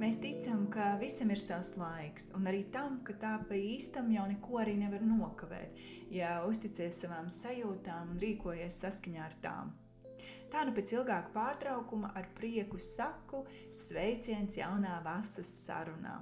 Mēs ticam, ka visam ir savs laiks, un arī tam, ka tā pa īstam jau neko arī nevar nokavēt, ja uzticies savām sajūtām un rīkojies saskaņā ar tām. Tā nu pēc ilgāka pārtraukuma ar prieku saku sveiciens jaunā vasaras sarunā.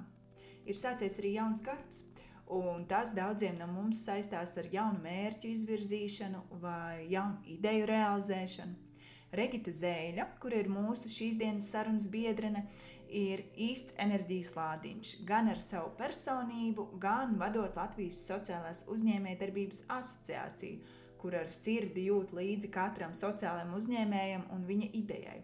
Ir sācies arī jauns gads, un tas daudziem no mums saistās ar jaunu mērķu izvirzīšanu vai jaunu ideju realizēšanu. Regita Zēļa, kur ir mūsu šīs dienas sarunas biedrene, ir īsts enerģijas lādiņš gan ar savu personību, gan vadot Latvijas sociālās uzņēmējdarbības asociāciju, kur ar sirdi jūt līdzi katram sociālajam uzņēmējam un viņa idejai.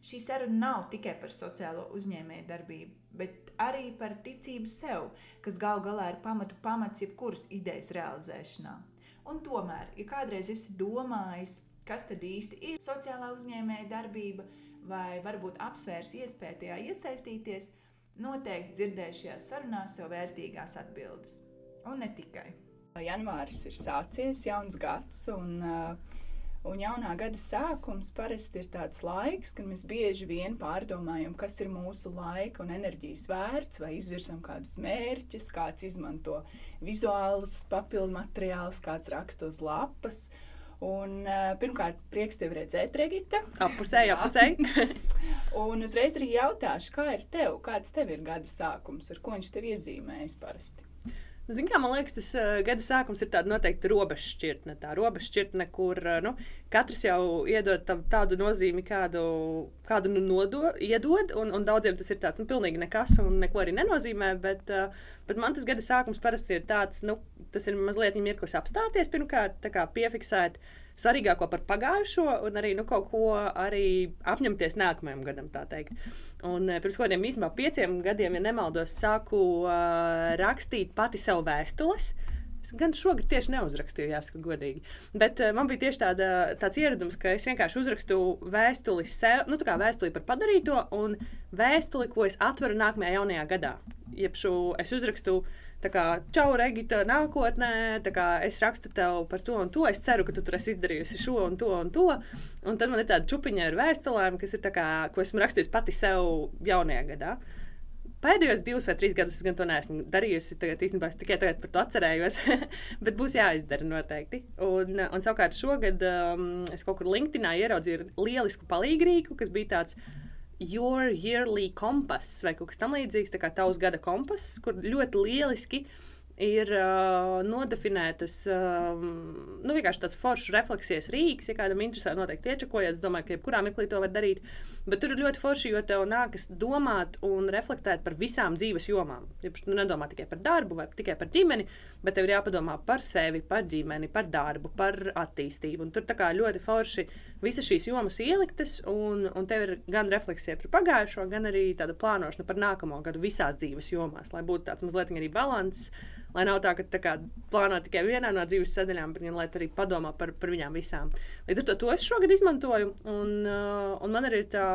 Šī saruna nav tikai par sociālo uzņēmējdarbību, bet arī par ticību sev, kas gal galā ir pamatu pamats jebkuras idejas realizēšanā. Un tomēr, ja kādreiz esi domājis, kas tad īsti ir sociālā uzņēmēja darbība, vai varbūt apsvērs iespēju tajā iesaistīties, noteikti dzirdēs šajā sarunā sev vērtīgās atbildes. Un ne tikai. Janvāris ir sācies, jauns gads, un, un jaunā gada sākums parasti ir tāds laiks, kad mēs bieži vien pārdomājam, kas ir mūsu laika un enerģijas vērts, vai izvirzam kādus mērķus, kāds izmanto vizuālus papildu materiālus, kāds raksta uz lapas. Un, uh, pirmkārt, prieks tevi redzēt, Regita. Apusē, apusē. un uzreiz arī jautāšu, kā ir tev, kāds tev ir gada sākums, ar ko viņš tev iezīmējas parasti? Zin, kā, man liekas, tas uh, gada sākums ir tāda noteikti robežšķirtne. Tā robežšķirtne, kur uh, nu, katrs jau iedod tam tādu nozīmi, kādu, kādu nu nodo, iedod, un, un daudziem tas ir tāds nu, pilnīgi nekas un neko arī nenozīmē. Bet, uh, bet man tas gada sākums parasti ir tāds, nu, tas ir mazliet mirklis apstāties pirmkārt, piefiksēt svarīgāko par pagājušo, un arī nu, kaut ko arī apņemties nākamajam gadam. Un, eh, pirms kaut kādiem īstenībā pieciem gadiem, ja nemaldos, sāku uh, rakstīt pati sev vēstules. Es gan šogad tieši neuzrakstīju, jāsaka, godīgi. Bet uh, man bija tieši tāda, tāds ieradums, ka es vienkārši uzrakstu vēstuli sev, nu, tā kā vēstuli par padarīto, un vēstuli, ko es atveru nākamajā jaunajā gadā. Jeb šo es uzrakstu uh, Tā kā, čau, Regita, nākotnē, kā, es rakstu tev par to un to. Es ceru, ka tu tur esi izdarījusi šo un to un to. Un tad man ir tāda čupiņa ar vēstulēm, kas ir tā kā, ko esmu rakstījusi pati sev jaunajā gadā. Pēdējos divus vai trīs gadus es gan to neesmu darījusi. Tagad īstenībā es tikai tagad par to atcerējos. Bet būs jāizdara noteikti. Un, un savukārt šogad um, es kaut kur LinkedInā ieraudzīju lielisku palīgrīku, kas bija tāds Your Yearly Compass vai kaut kas tamlīdzīgs, tā kā tavs gada kompass, kur ļoti lieliski ir uh, nodefinētas, um, nu, vienkārši tāds foršs refleksijas rīks. Ja kādam interesē, noteikti iečakojiet. Es domāju, ka jebkurā mirklī to var darīt. Bet tur ir ļoti forši, jo tev nākas domāt un reflektēt par visām dzīves jomām. Ja tu nedomā tikai par darbu vai tikai par ģimeni, bet tev ir jāpadomā par sevi, par ģimeni, par darbu, par attīstību. Un tur ļoti forši visas šīs jomas ieliktas, un, un tev ir gan refleksija par pagājušo, gan arī tāda plānošana par nākamo gadu visās dzīves jomās, lai būtu tāds mazliet arī līdzsvars Lai nav tā, ka tā kā, plāno tikai vienā no dzīves sadaļām, bet lai arī padomā par, par viņām visām. Līdz ar to, to es šogad izmantoju, un, uh, un man arī ir tā.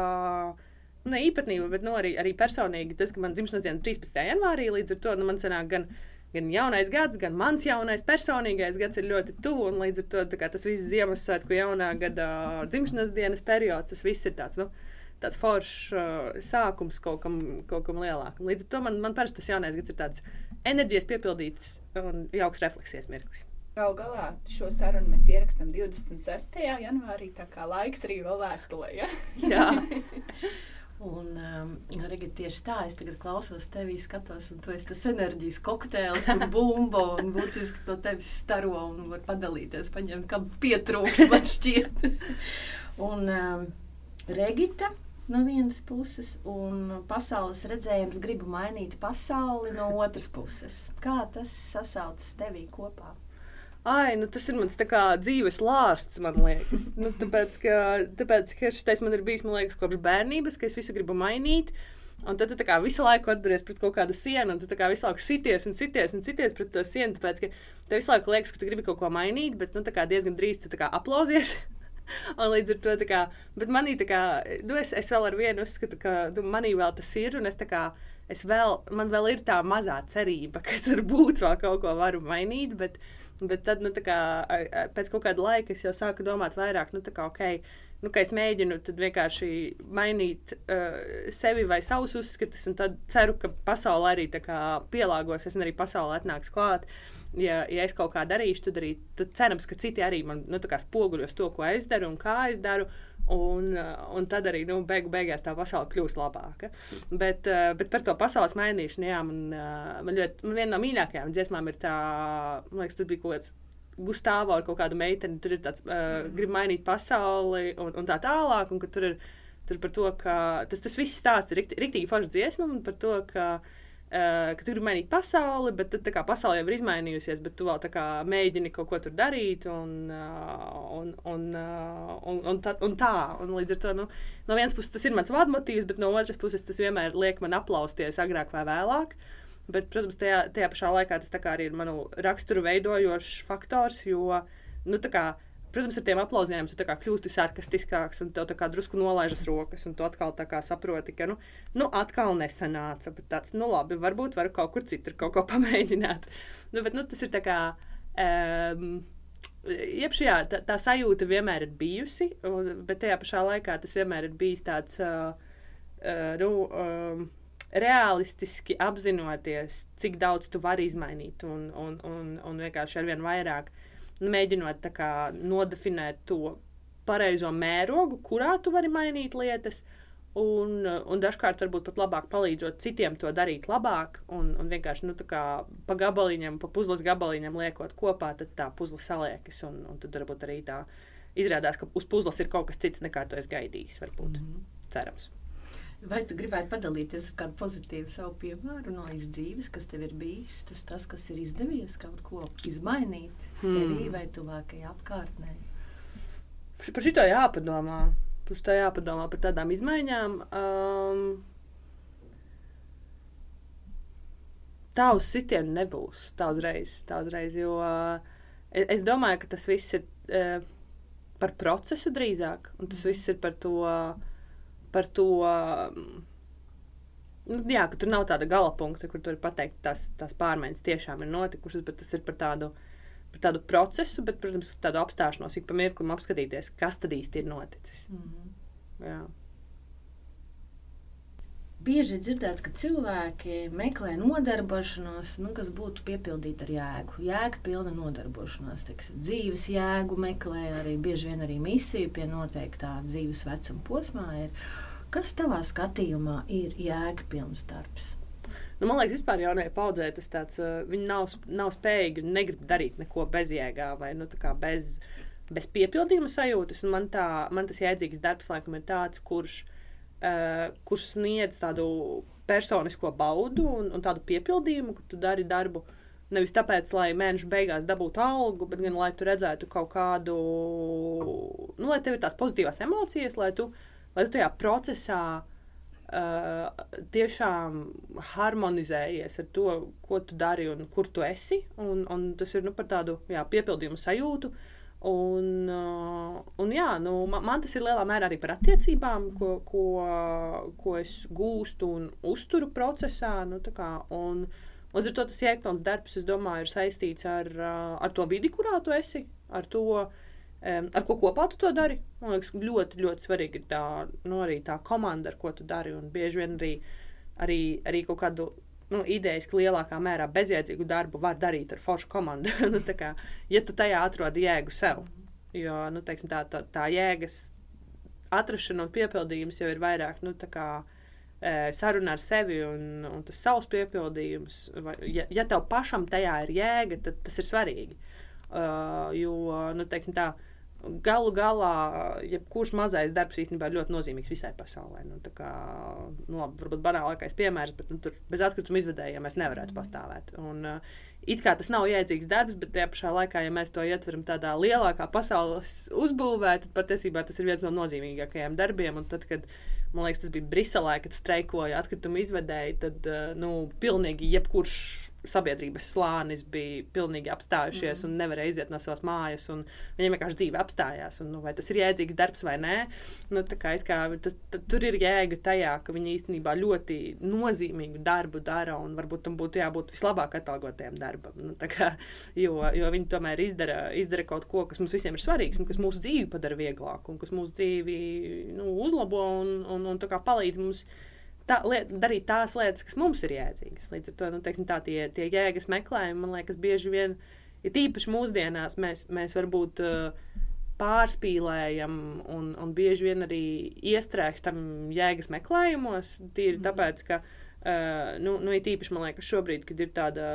Ne īpatnība, bet nu, arī, arī personīgi tas, ka man dzimšanas diena ir 13. janvārī. Līdz ar to nu, man sanāk gan, gan jaunais gads, gan mans jaunais personīgais gads ir ļoti tuvu. Līdz ar to tas viss Ziemassvētku jaunā gada dzimšanas dienas periods, tas viss ir tāds. Nu, tāds foršs uh, sākums kaut kam, kaut kam lielākam. Līdz ar to man, man parasti tas jaunais gads ir tāds enerģijas piepildīts un jauks refleksijas mirklis. Galu galā šo sarunu mēs ierakstām 26. janvārī, tā kā laiks arī vēl vēstulē. Ja? Jā. Un, um, Rigi, tieši tā, es tagad klausos tevi, skatos, un tu esi tas enerģijas kokteils un bumba, un burtiski no tevis staro un var padalīties, paņemt, kam pietrūks, man šķiet. un um, Regita no vienas puses, un pasaules redzējums gribu mainīt pasauli no otras puses. Kā tas sasaucas tevī kopā? Ai, nu tas ir mans kā, dzīves lāsts, man liekas. nu, tāpēc, ka, tāpēc, ka šis man ir bijis liekas, kopš bērnības, ka es visu gribu mainīt. Un tad tu kā, visu laiku atduries pret kaut kādu sienu, un tu kā, visu laiku sities un sities un sities pret to sienu. Tāpēc, ka tev visu laiku liekas, ka tu gribi kaut ko mainīt, bet nu, diezgan drīz tu kā, aplausies. un līdz ar to, kā, bet manī, kā, nu, es, es vēl ar vienu uzskatu, ka nu, manī vēl tas ir, un es tā kā, es vēl, man vēl ir tā mazā cerība, ka es varbūt vēl kaut ko varu mainīt, bet, Bet tad, nu, kā, pēc kaut kāda laika, es jau sāku domāt vairāk, nu, kā, ok, nu, ka es mēģinu vienkārši mainīt uh, sevi vai savus uzskatus, un tad ceru, ka pasaule arī pielāgosies, un arī pasaule atnāks klāt. Ja, ja es kaut kā darīšu, tad arī tad cerams, ka citi arī man nu, spoguļos to, ko es daru un kā es daru. Un, un tad arī nu, beigu beigās tā pasaule kļūs labāka. Bet, uh, bet par to pasaules mainīšanu, jā, man, uh, man ļoti, man viena no mīļākajām dziesmām ir tā, man liekas, tas bija kaut kāds Gustavs ar kaut kādu meiteni, tur ir tāds, uh, grib mainīt pasauli un, un tā tālāk. Un tur ir tur par to, ka tas, tas viss stāsts ir rikt, riktīgi forši dziesma un par to, ka. Uh, ka tu gribi mainīt pasauli, bet tad kā, pasaule jau ir izmainījusies, bet tu vēl kā, mēģini kaut ko tur darīt. Un, uh, un, un, uh, un, un, tā, un tā. Un līdz ar to nu, no vienas puses tas ir mans vadmotīvs, bet no otras puses tas vienmēr liek man aplausties agrāk vai vēlāk. Uh, Bet, protams, tajā, tajā pašā laikā tas arī ir manu raksturu veidojošs faktors, jo, nu, kā, protams, ar tiem aplausiem tu kļūsti sarkastiskāks, un tev drusku nolaižas rokas, un tu atkal saproti, ka, nu, nu atkal nesanāca. Bet tāds, nu, labi, varbūt varu kaut kur citur kaut ko pamēģināt. Nu, bet, nu, tas ir tā kā. Um, Jeb šajā tā, tā sajūta vienmēr ir bijusi, un, bet tajā pašā laikā tas vienmēr ir bijis tāds, uh, uh, nu, um, realistiski apzinoties, cik daudz tu vari izmainīt, un, un, un, un vienkārši ar vien vairāk mēģinot kā, nodefinēt to pareizo mērogu, kurā tu vari mainīt lietas. Un, un dažkārt varbūt pat labāk palīdzot citiem to darīt labāk, un, un vienkārši nu, pa gabaliņam, pa puzles gabaliņam liekot kopā, tad tā puzle saliekas. Un, un tad varbūt arī tā izrādās, ka uz puzles ir kaut kas cits, nekā tu esi gaidījis. Varbūt. Mm -hmm. Cerams. Vai tu gribētu padalīties ar kādu pozitīvu savu piemēru no izdzīves, kas tev ir bijis? Tas, tas kas ir izdevies kaut ko izmainīt hmm. sevī vai tuvākajā apkārtnē? Par šito jāpadomā. Par šito jāpadomā par tādām izmaiņām. Um, tā uz sitienu nebūs. Tā uzreiz. Tā uzreiz jo, uh, es, es domāju, ka tas viss ir uh, par procesu drīzāk. Un tas viss ir par to. Uh, par to. Nu, jā, ka tur nav tāda gala punkta, kur tur pateikt, tas, tās pārmaiņas tiešām ir notikušas, bet tas ir par tādu, par tādu procesu, bet, protams, tādu apstāšanos, ik pa mirklim apskatīties, kas tad īsti ir noticis. Mm -hmm. Jā. Bieži dzirdēts, ka cilvēki meklē nodarbošanos, nu, kas būtu piepildīta ar jēgu. Jēga pilna nodarbošanās, teiksim, dzīves jēgu meklē, arī bieži vien arī misiju pie noteiktā dzīves vecuma posmā. Ir. Kas tavā skatījumā ir jēgpilns darbs? Nu, man liekas, vispār jaunajai paudzei tas tāds, uh, viņi nav, nav spējīgi un negrib darīt neko bezjēgā vai nu, bez, bez piepildījuma sajūtas. Man, tā, man tas jēdzīgs darbs, laikam, ir tāds, kurš, kurš sniedz tādu personisko baudu un, un tādu piepildījumu, ka tu dari darbu. Nevis tāpēc, lai mēneša beigās dabūtu algu, bet gan lai tu redzētu kaut kādu, nu, lai tev ir tās pozitīvās emocijas, lai tu lai tu tajā procesā uh, tiešām harmonizējies ar to, ko tu dari un kur tu esi. Un, un tas ir nu, par tādu jā, piepildījumu sajūtu. Uh, un jā, nu, man, man tas ir lielā mērā arī par attiecībām, ko, ko, ko es gūstu un uzturu procesā. Nu, kā, un, Līdz ar to tas jēgpilns darbs, es domāju, ir saistīts ar, uh, ar to vidi, kurā tu esi, ar to, uh, Um, ar ko kopā tu to dari? Man liekas, ļoti, ļoti svarīgi ir tā, nu, tā komanda, ar ko tu dari. Un bieži vien arī, arī, arī kaut kādu nu, idejas, ka lielākā mērā bezjēdzīgu darbu var darīt ar foršu komandu. nu, kā, ja tu tajā atrod jēgu sev, jo nu, teiksim, tā, tā, tā jēgas atrašana un piepildījums jau ir vairāk. Nu, kā, saruna ar sevi un, un tas savs piepildījums. Vai, ja, ja tev pašam tajā ir jēga, tad tas ir svarīgi. Uh, jo, nu, teiksim, tā, uh, galu galā, jebkurš mazais darbs īstenībā ir ļoti nozīmīgs visai pasaulē. Nu, kā, nu, labi, varbūt banālākais piemērs, bet nu, tur bez atkrituma izvedējiem mēs nevarētu mm. pastāvēt. Un, uh, it kā tas nav jēdzīgs darbs, bet tajā pašā laikā, ja mēs to ietveram tādā lielākā pasaules uzbūvē, tad patiesībā tas ir viens no nozīmīgākajiem darbiem. Un tad, kad man liekas, tas bija Briselē, kad streikoja atkrituma izvedēji, tad uh, nu, pilnīgi jebkurš sabiedrības slānis bija pilnīgi apstājušies mm. un nevarēja iziet no savas mājas. Viņiem vienkārši dzīve apstājās. Un, nu, vai tas ir jēdzīgs darbs vai nē? Nu, kā, kā, tas, tur ir jēga tajā, ka viņi īstenībā ļoti nozīmīgu darbu dara un varbūt tam būtu jābūt vislabāk atalgotiem darbam. darba. Nu, kā, jo, jo viņi tomēr izdara, izdara kaut ko, kas mums visiem ir svarīgs, un kas mūsu dzīvi padara vieglāku, un kas mūsu dzīvi nu, uzlabo un, un, un palīdz mums tā, liet, darīt tās lietas, kas mums ir jēdzīgas. Līdz ar to nu, teiksim, tā, tie, tie jēgas meklējumi, man liekas, bieži vien ir ja tīpaši mūsdienās, mēs, mēs varbūt. Uh, pārspīlējam un, un bieži vien arī iestrēgstam jēgas meklējumos. Tīri mm. tāpēc, ka. Uh, nu, nu, ir īpaši, man liekas, šobrīd, kad ir tāda,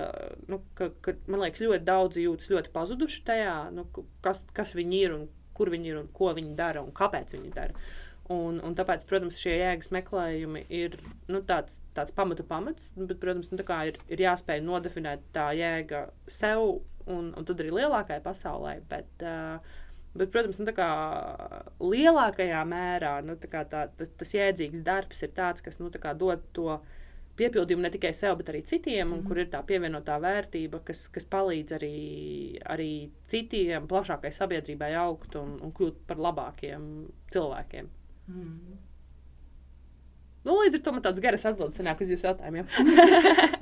nu, ka, ka, man liekas, ļoti daudzi jūtas ļoti pazuduši tajā, nu, kas, kas viņi ir un kur viņi ir un ko viņi dara un kāpēc viņi dara. Un, un tāpēc, protams, šie jēgas meklējumi ir nu, tāds, tāds pamatu pamats, bet, protams, nu, ir, ir jāspēj nodefinēt tā jēga sev un, un tad arī lielākajai pasaulē. Bet, uh, Bet, protams, nu, lielākajā mērā nu, tā, tas, tas jēdzīgs darbs ir tāds, kas nu, dod to piepildījumu ne tikai sev, bet arī citiem, mm -hmm. un kur ir tā pievienotā vērtība, kas, kas palīdz arī, arī citiem, plašākai sabiedrībai augt un, un kļūt par labākiem cilvēkiem. Mm. Nu, līdz ar to man tāds garas atbildes sanāk uz jūsu jautājumiem.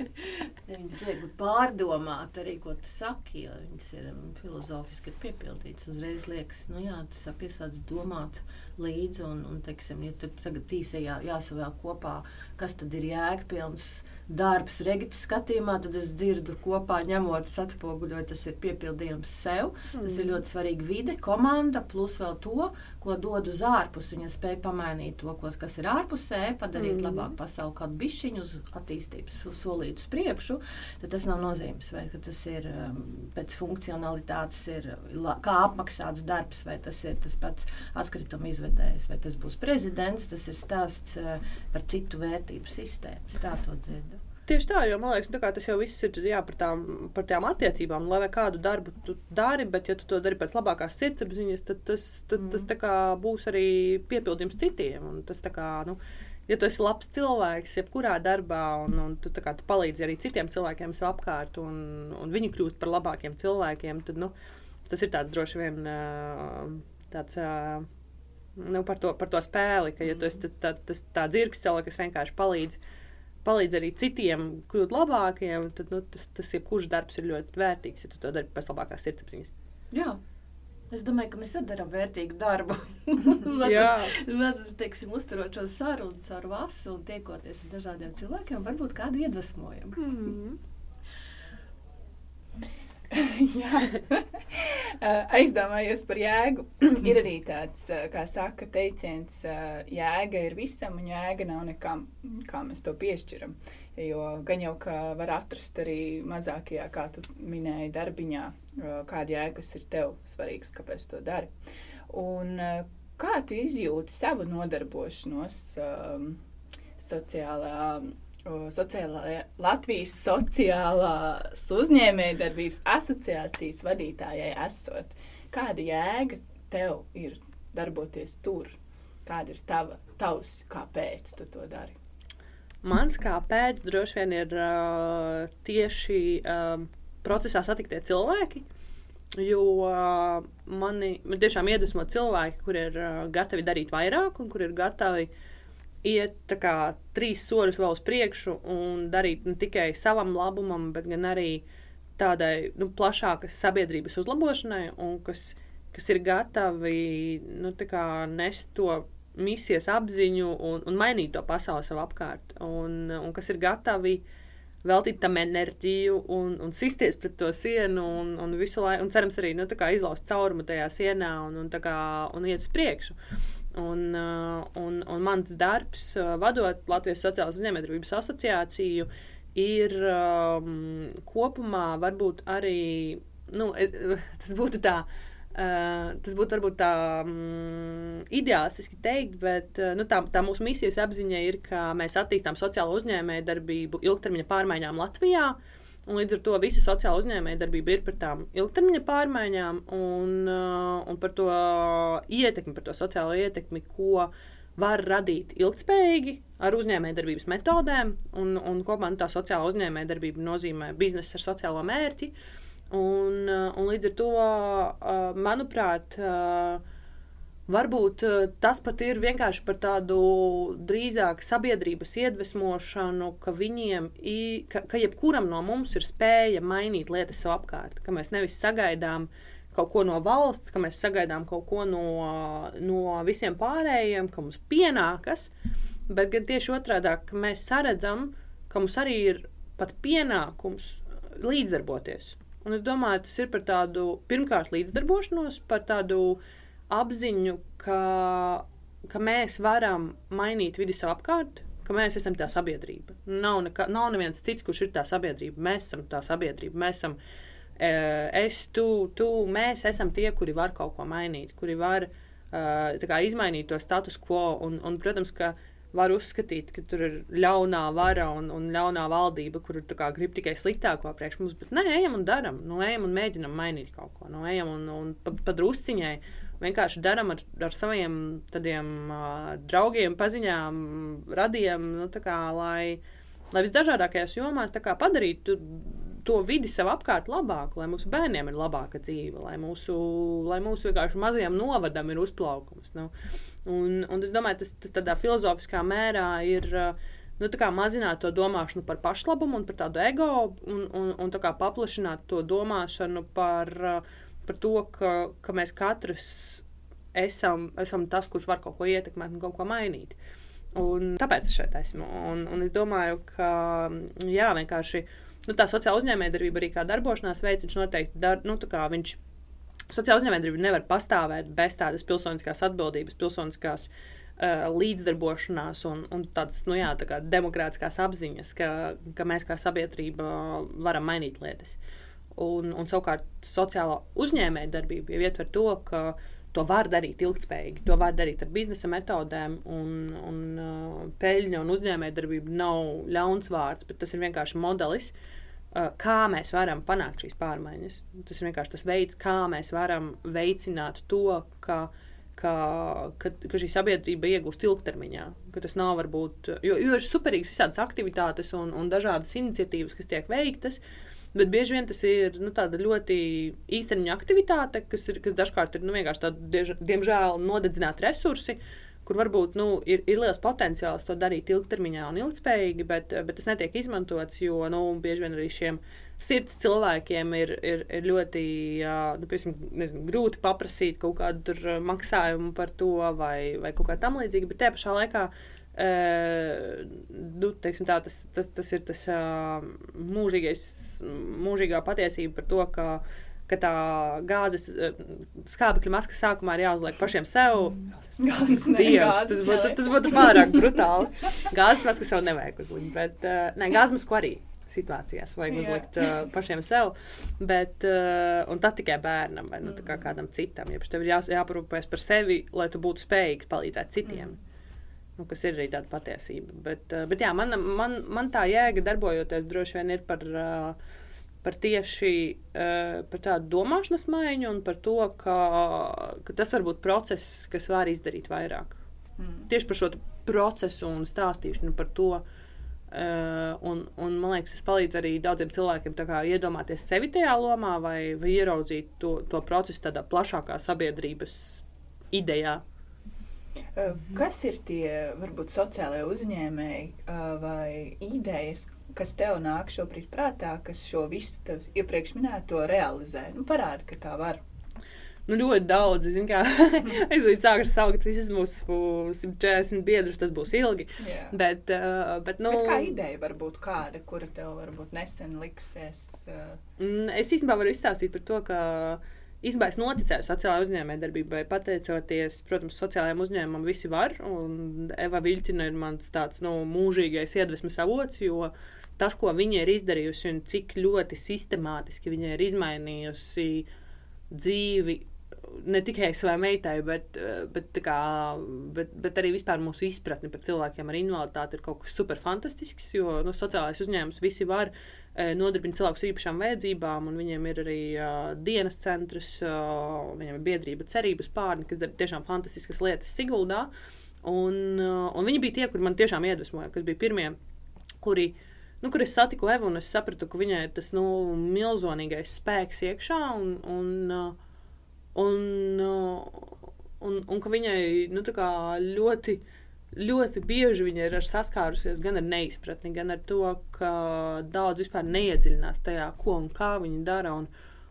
viņas liek pārdomāt arī, ko tu saki, jo viņas ir um, filozofiski piepildītas. Uzreiz liekas, nu jā, tu sāk piesāc domāt līdzi un, un teiksim, ja tur tagad tīsē jā, jāsavēl kopā, kas tad ir jēgpilns darbs Regitas skatījumā, tad es dzirdu kopā, ņemot, atspoguļot, tas ir piepildījums sev. Mm. Tas ir mm. ļoti svarīgi vide, komanda, plus vēl to, ko dod uz ārpus. Viņa spēja pamainīt to, ko, kas ir ārpusē, padarīt mm. labāku pasauli, kādu bišķiņu uz attīstības solīt uz priekšu. Tad tas nav nozīmes, vai tas ir um, pēc funkcionalitātes, ir, kā apmaksāts darbs, vai tas ir tas pats atkrituma izvedējs, vai tas būs prezidents. Tas ir stāsts uh, par citu vērtību sistēmu. Tā to dzirdu. Tieši tā, jo man liekas, tas jau viss ir jā, par, tām, par tām attiecībām. Lai kādu darbu tu dari, bet ja tu to dari pēc labākās sirdsapziņas, tad tas, tad, mm. tas kā, būs arī piepildījums citiem. Un tas kā, nu, ja tu esi labs cilvēks, jebkurā darbā, un, un tu, kā, tu palīdzi arī citiem cilvēkiem sev apkārt, un, un viņi kļūst par labākiem cilvēkiem, tad nu, tas ir tāds droši vien tāds. Nu, par, to, par to spēli, ka ja tu esi tā, tā, tas, tā dzirkstele, kas vienkārši palīdz uh, palīdz arī citiem kļūt labākiem, tad nu, tas, tas jebkurš darbs ir ļoti vērtīgs, ja tu to dari pēc labākās sirdsapziņas. Jā. Es domāju, ka mēs darām vērtīgu darbu. Mēs teiksim, uzturot šo sarunu caur vasu un tiekoties ar dažādiem cilvēkiem, varbūt kādu iedvesmojam. Mm -hmm. Jā, aizdomājos par jēgu. ir arī tāds, kā saka, teiciens, jēga ir visam, un jēga nav nekam, kā mēs to piešķiram. Jo gan jau ka var atrast arī mazākajā, kā tu minēji, darbiņā, kāda jēgas ir tev svarīgs, kāpēc to dari. Un kā tu izjūti savu nodarbošanos um, sociālā sociālā, Latvijas sociālās uzņēmējdarbības asociācijas vadītājai esot. Kāda jēga tev ir darboties tur? Kāda ir tava, tavs, kāpēc tu to dari? Mans kāpēc droši vien ir uh, tieši um, procesā satiktie cilvēki. Jo uh, mani man tiešām iedvesmo cilvēki, kur ir uh, gatavi darīt vairāk un kur ir gatavi uh, iet kā, trīs soļus vēl uz priekšu un darīt ne tikai savam labumam, bet arī tādai nu, plašākas sabiedrības uzlabošanai, un kas, kas ir gatavi nu, nest to misijas apziņu un, un mainīt to pasauli sev apkārt, un, un kas ir gatavi veltīt tam enerģiju un, un sisties pret to sienu un, un visu laiku, un cerams arī nu, izlaust caurumu tajā sienā un, un, kā, un iet uz priekšu. Un, uh, un, un mans darbs, uh, vadot Latvijas Sociālās uzņēmējdarbības asociāciju, ir um, kopumā varbūt arī, nu, es, tas būtu tā, Uh, tas būtu varbūt tā um, ideālistiski teikt, bet uh, nu, tā, tā mūsu misijas apziņa ir, ka mēs attīstām sociālo uzņēmēju darbību ilgtermiņa pārmaiņām Latvijā. Uh, Un līdz ar to visa sociāla uzņēmējdarbība ir par tām ilgtermiņa pārmaiņām un, uh, un par to ietekmi, par to sociālo ietekmi, ko var radīt ilgspējīgi ar uzņēmējdarbības metodēm. Un, un kopumā tā sociāla uzņēmējdarbība nozīmē biznesu ar sociālo mērķi. Un, uh, un līdz ar to, uh, manuprāt, Varbūt uh, tas pat ir vienkārši par tādu drīzāk sabiedrības iedvesmošanu, ka viņiem, i, ka, ka jebkuram no mums ir spēja mainīt lietas sev apkārt, ka mēs nevis sagaidām kaut ko no valsts, ka mēs sagaidām kaut ko no, no visiem pārējiem, ka mums pienākas, bet gan tieši otrādi, ka mēs saredzam, ka mums arī ir pat pienākums līdzdarboties. Un es domāju, tas ir par tādu pirmkārt līdzdarbošanos, par tādu apziņu, ka, ka mēs varam mainīt vidi sev apkārt, ka mēs esam tā sabiedrība. Nav, neka, nav neviens cits, kurš ir tā sabiedrība. Mēs esam tā sabiedrība. Mēs esam e, es, tu, tu, mēs esam tie, kuri var kaut ko mainīt, kuri var uh, kā, izmainīt to status quo. Un, un, protams, ka var uzskatīt, ka tur ir ļaunā vara un, un ļaunā valdība, kur kā, grib tikai sliktāko priekš mums. Bet nē, ejam un darām, nu, ejam un mēģinam mainīt kaut ko. Nu, ejam un, un pa, pa drusciņai vienkārši darām ar, ar saviem tādiem uh, draugiem, paziņām, radiem, nu, kā, lai, lai visdažādākajās jomās kā, padarītu to vidi sev apkārt labāku, lai mūsu bērniem ir labāka dzīve, lai mūsu, lai mūsu vienkārši mazajam novadam ir uzplaukums. Nu. Un, un es domāju, tas, tas tādā filozofiskā mērā ir. Nu, mazināt to domāšanu par pašlabumu un par tādu ego, un, un, un tā paplašināt to domāšanu par, par to, ka, ka mēs katrs esam, esam tas, kurš var kaut ko ietekmēt un kaut ko mainīt. Un tāpēc es šeit esmu. Un, un es domāju, ka jā, vienkārši nu, tā sociāla uzņēmējdarbība arī kā darbošanās veids, viņš noteikti dar, nu, viņš Sociāla uzņēmējdarbība nevar pastāvēt bez tādas pilsoniskās atbildības, pilsoniskās uh, līdzdarbošanās un, un tādas nu, jā, tā demokrātiskās apziņas, ka, ka mēs kā sabiedrība varam mainīt lietas. Un, un savukārt sociālā uzņēmējdarbība jau ietver to, ka to var darīt ilgspējīgi, to var darīt ar biznesa metodēm, un, un uh, peļņa un uzņēmējdarbība nav ļauns vārds, bet tas ir vienkārši modelis. Uh, Uh, kā mēs varam panākt šīs pārmaiņas. Tas ir vienkārši tas veids, kā mēs varam veicināt to, ka, ka, ka, ka šī sabiedrība iegūst ilgtermiņā. Tas nav varbūt, jo, jo ir superīgas visādas aktivitātes un, un dažādas iniciatīvas, kas tiek veiktas. Bet bieži vien tas ir nu, ļoti īstermiņa aktivitāte, kas, ir, kas dažkārt ir nu, vienkārši tādi, diemžēl, nodedzināti resursi, kur varbūt nu, ir, ir liels potenciāls to darīt ilgtermiņā un ilgspējīgi, bet, bet tas netiek izmantots, jo nu, bieži vien arī šiem sirds cilvēkiem ir, ir, ir ļoti nu, piemēram, nezinu, grūti paprasīt kaut kādu maksājumu par to vai, vai kaut kā tam līdzīga, bet te pašā laikā. Uh, nu, teiksim, tā, tas, tas, tas ir tas mūžīgais, mūžīgā patiesība par to, ka ka tā gāzes skābekļa maska sākumā ir jāuzliek pašiem sev. Gāzes, ne, Dievs, gāzes tas, būtu, tas būtu pārāk brutāli. Gāzes masku sev nevajag uzlikt, bet nē, gāzes masku arī situācijās vajag Jā. uzlikt uh, pašiem sev, bet uh, un tad tikai bērnam vai nu, kā mm. kādam citam. Ja tev ir jā, jāparūpēs par sevi, lai tu būtu spējīgs palīdzēt citiem. Mm. Nu, kas ir arī tāda patiesība. Bet, uh, bet jā, man, man, man tā jēga darbojoties droši vien ir par uh, par tieši uh, par tādu domāšanas maiņu un par to, ka, ka tas var būt process, kas var izdarīt vairāk. Mm. Tieši par šo procesu un stāstīšanu par to. Un, un, man liekas, tas palīdz arī daudziem cilvēkiem kā, iedomāties sevi tajā lomā vai, vai ieraudzīt to, to procesu tādā plašākā sabiedrības idejā. Kas ir tie varbūt sociālai uzņēmēji vai idejas, kas tev nāk šobrīd prātā, kas šo visu iepriekš minēto realizē? Nu, parāda, ka tā var. Nu, ļoti daudz. Es līdz sāku saukt visus mūsu 140 biedrus, tas būs ilgi. Jā. Bet, uh, bet, nu, bet kā ideja var būt kāda, kura tev varbūt nesen likusies? Uh... Es īstenībā varu izstāstīt par to, ka Īstenībā es noticēju sociālajai uzņēmējdarbībai, pateicoties, protams, sociālajiem uzņēmumam, visi var. Un Eva Viltina ir mans tāds nu, mūžīgais iedvesmas avots, jo tas, ko viņa ir izdarījusi un cik ļoti sistemātiski viņa ir izmainījusi dzīvi ne tikai savai meitai, bet, bet, kā, bet, bet arī vispār mūsu izpratni par cilvēkiem ar invaliditāti ir kaut kas super fantastisks. Jo nu, sociālais uzņēmums visi var uh, nodarbināt cilvēkus ar īpašām vajadzībām, un viņiem ir arī uh, dienas centrs, uh, viņiem ir biedrība cerības pārni, kas dara tiešām fantastiskas lietas Siguldā. Un, uh, un viņi bija tie, kuri man tiešām iedvesmoja, kas bija pirmie, kuri nu, kur es satiku Evu, un es sapratu, ka viņai ir tas nu, milzīgais spēks iekšā. Un, un, uh, un, uh, un, un ka viņai nu, ļoti, ļoti bieži viņa ir saskārusies gan ar neizpratni, gan ar to, ka daudz vispār neiedziļinās tajā, ko un kā viņa dara. Un,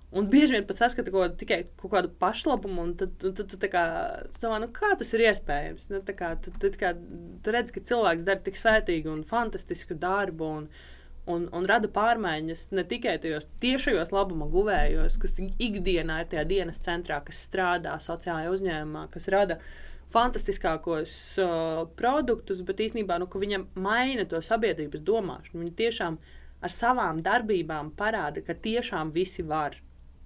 Un bieži vien pat saskata kaut, tikai kaut kādu pašlabumu, un tad, tad, tad tu kā, domā, nu, kā tas ir iespējams. Nu, kā, tu, tu, kā, tu redz, ka cilvēks dara tik svētīgu un fantastisku darbu. Un, un, un rada pārmaiņas ne tikai tajos tiešajos labuma guvējos, kas ikdienā ir tajā dienas centrā, kas strādā sociālajā uzņēmumā, kas rada fantastiskākos uh, produktus, bet īstenībā nu, viņam maina to sabiedrības domāšanu. Viņi tiešām ar savām darbībām parāda, ka tiešām visi var.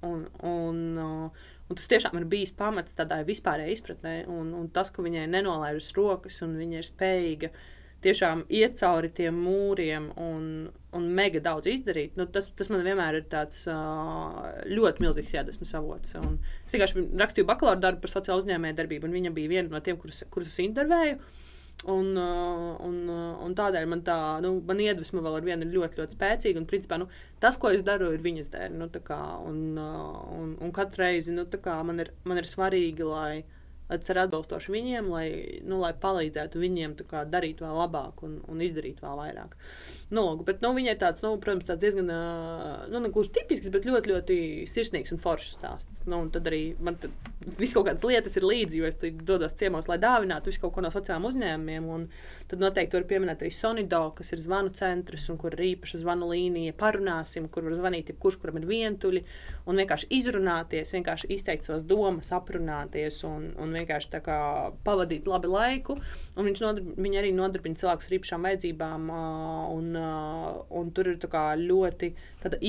Un, un, uh, un tas tiešām ir bijis pamats tādai vispārējai izpratnē, un, un tas, ka viņai nenolaižas rokas un viņa ir spējīga tiešām iet cauri tiem mūriem un, un mega daudz izdarīt, nu, tas, tas man vienmēr ir tāds uh, ļoti milzīgs iedvesmas avots. Un es vienkārši rakstīju bakalaura darbu par sociālo uzņēmēju darbību, un viņa bija viena no tiem, kurus, kurus intervēju. Un, uh, un, uh, un tādēļ man tā nu, man iedvesma vēl ar vienu ir ļoti, ļoti spēcīga. Un, principā, nu, tas, ko es daru, ir viņas dēļ. Nu, kā, un, uh, un, un katru reizi nu, kā, man, ir, man ir svarīgi, lai tas ir atbilstoši viņiem, lai, nu, lai palīdzētu viņiem darīt vēl labāk un, un izdarīt vēl vairāk. Nu, bet, nu, viņai tāds, nu, protams, tāds diezgan, nu, ne gluži tipisks, bet ļoti, ļoti sirsnīgs un foršs stāsts. Nu, un tad arī man viss kaut kādas lietas ir līdzi, jo es dodos ciemos, lai dāvinātu visu kaut ko no sociālajiem uzņēmumiem. Un tad noteikti var pieminēt arī Sonido, kas ir zvanu centrs un kur ir īpaša zvanu līnija. Parunāsim, kur var zvanīt jebkurš, kuram ir vientuļi, un vienkārši izrunāties, vienkārši izteikt savas domas, aprunāties un, un vienkārši pavadīt labi laiku. Un viņš nodarb, arī nodarbina cilvēkus ar īpašām vajadzībām. Uh, un tur ir ļoti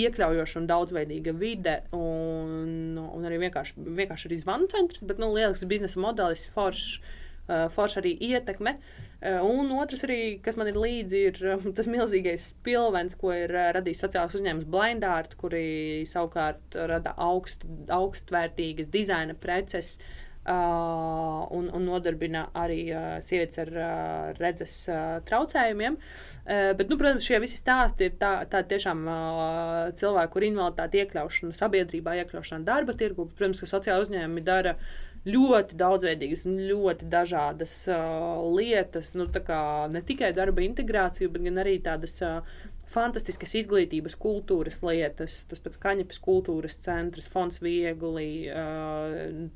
iekļaujoša un daudzveidīga vide, un, un arī vienkārši, vienkārši arī zvanu centrs, bet nu, lielisks biznesa modelis, foršs. Uh, forši arī ietekme. Uh, un otrs, arī, kas man ir līdzi, ir um, tas milzīgais pilvens, ko ir radījis sociālais uzņēmums Blindārt, kuri savukārt rada augst, augstvērtīgas dizaina preces, uh, Uh, un, un nodarbina arī uh, sievietes ar uh, redzes uh, traucējumiem. Uh, bet, nu, protams, šie visi stāsti ir tādi tā tiešām uh, cilvēku ar invaliditāti iekļaušana sabiedrībā, iekļaušana darba tirgu. Protams, ka sociāla uzņēmumi dara ļoti daudzveidīgas un ļoti dažādas uh, lietas. Nu, ne tikai darba integrāciju, bet arī tādas. Uh, fantastiskas izglītības, kultūras lietas, tas pats Kaņepes kultūras centrs, Fonds Viegli,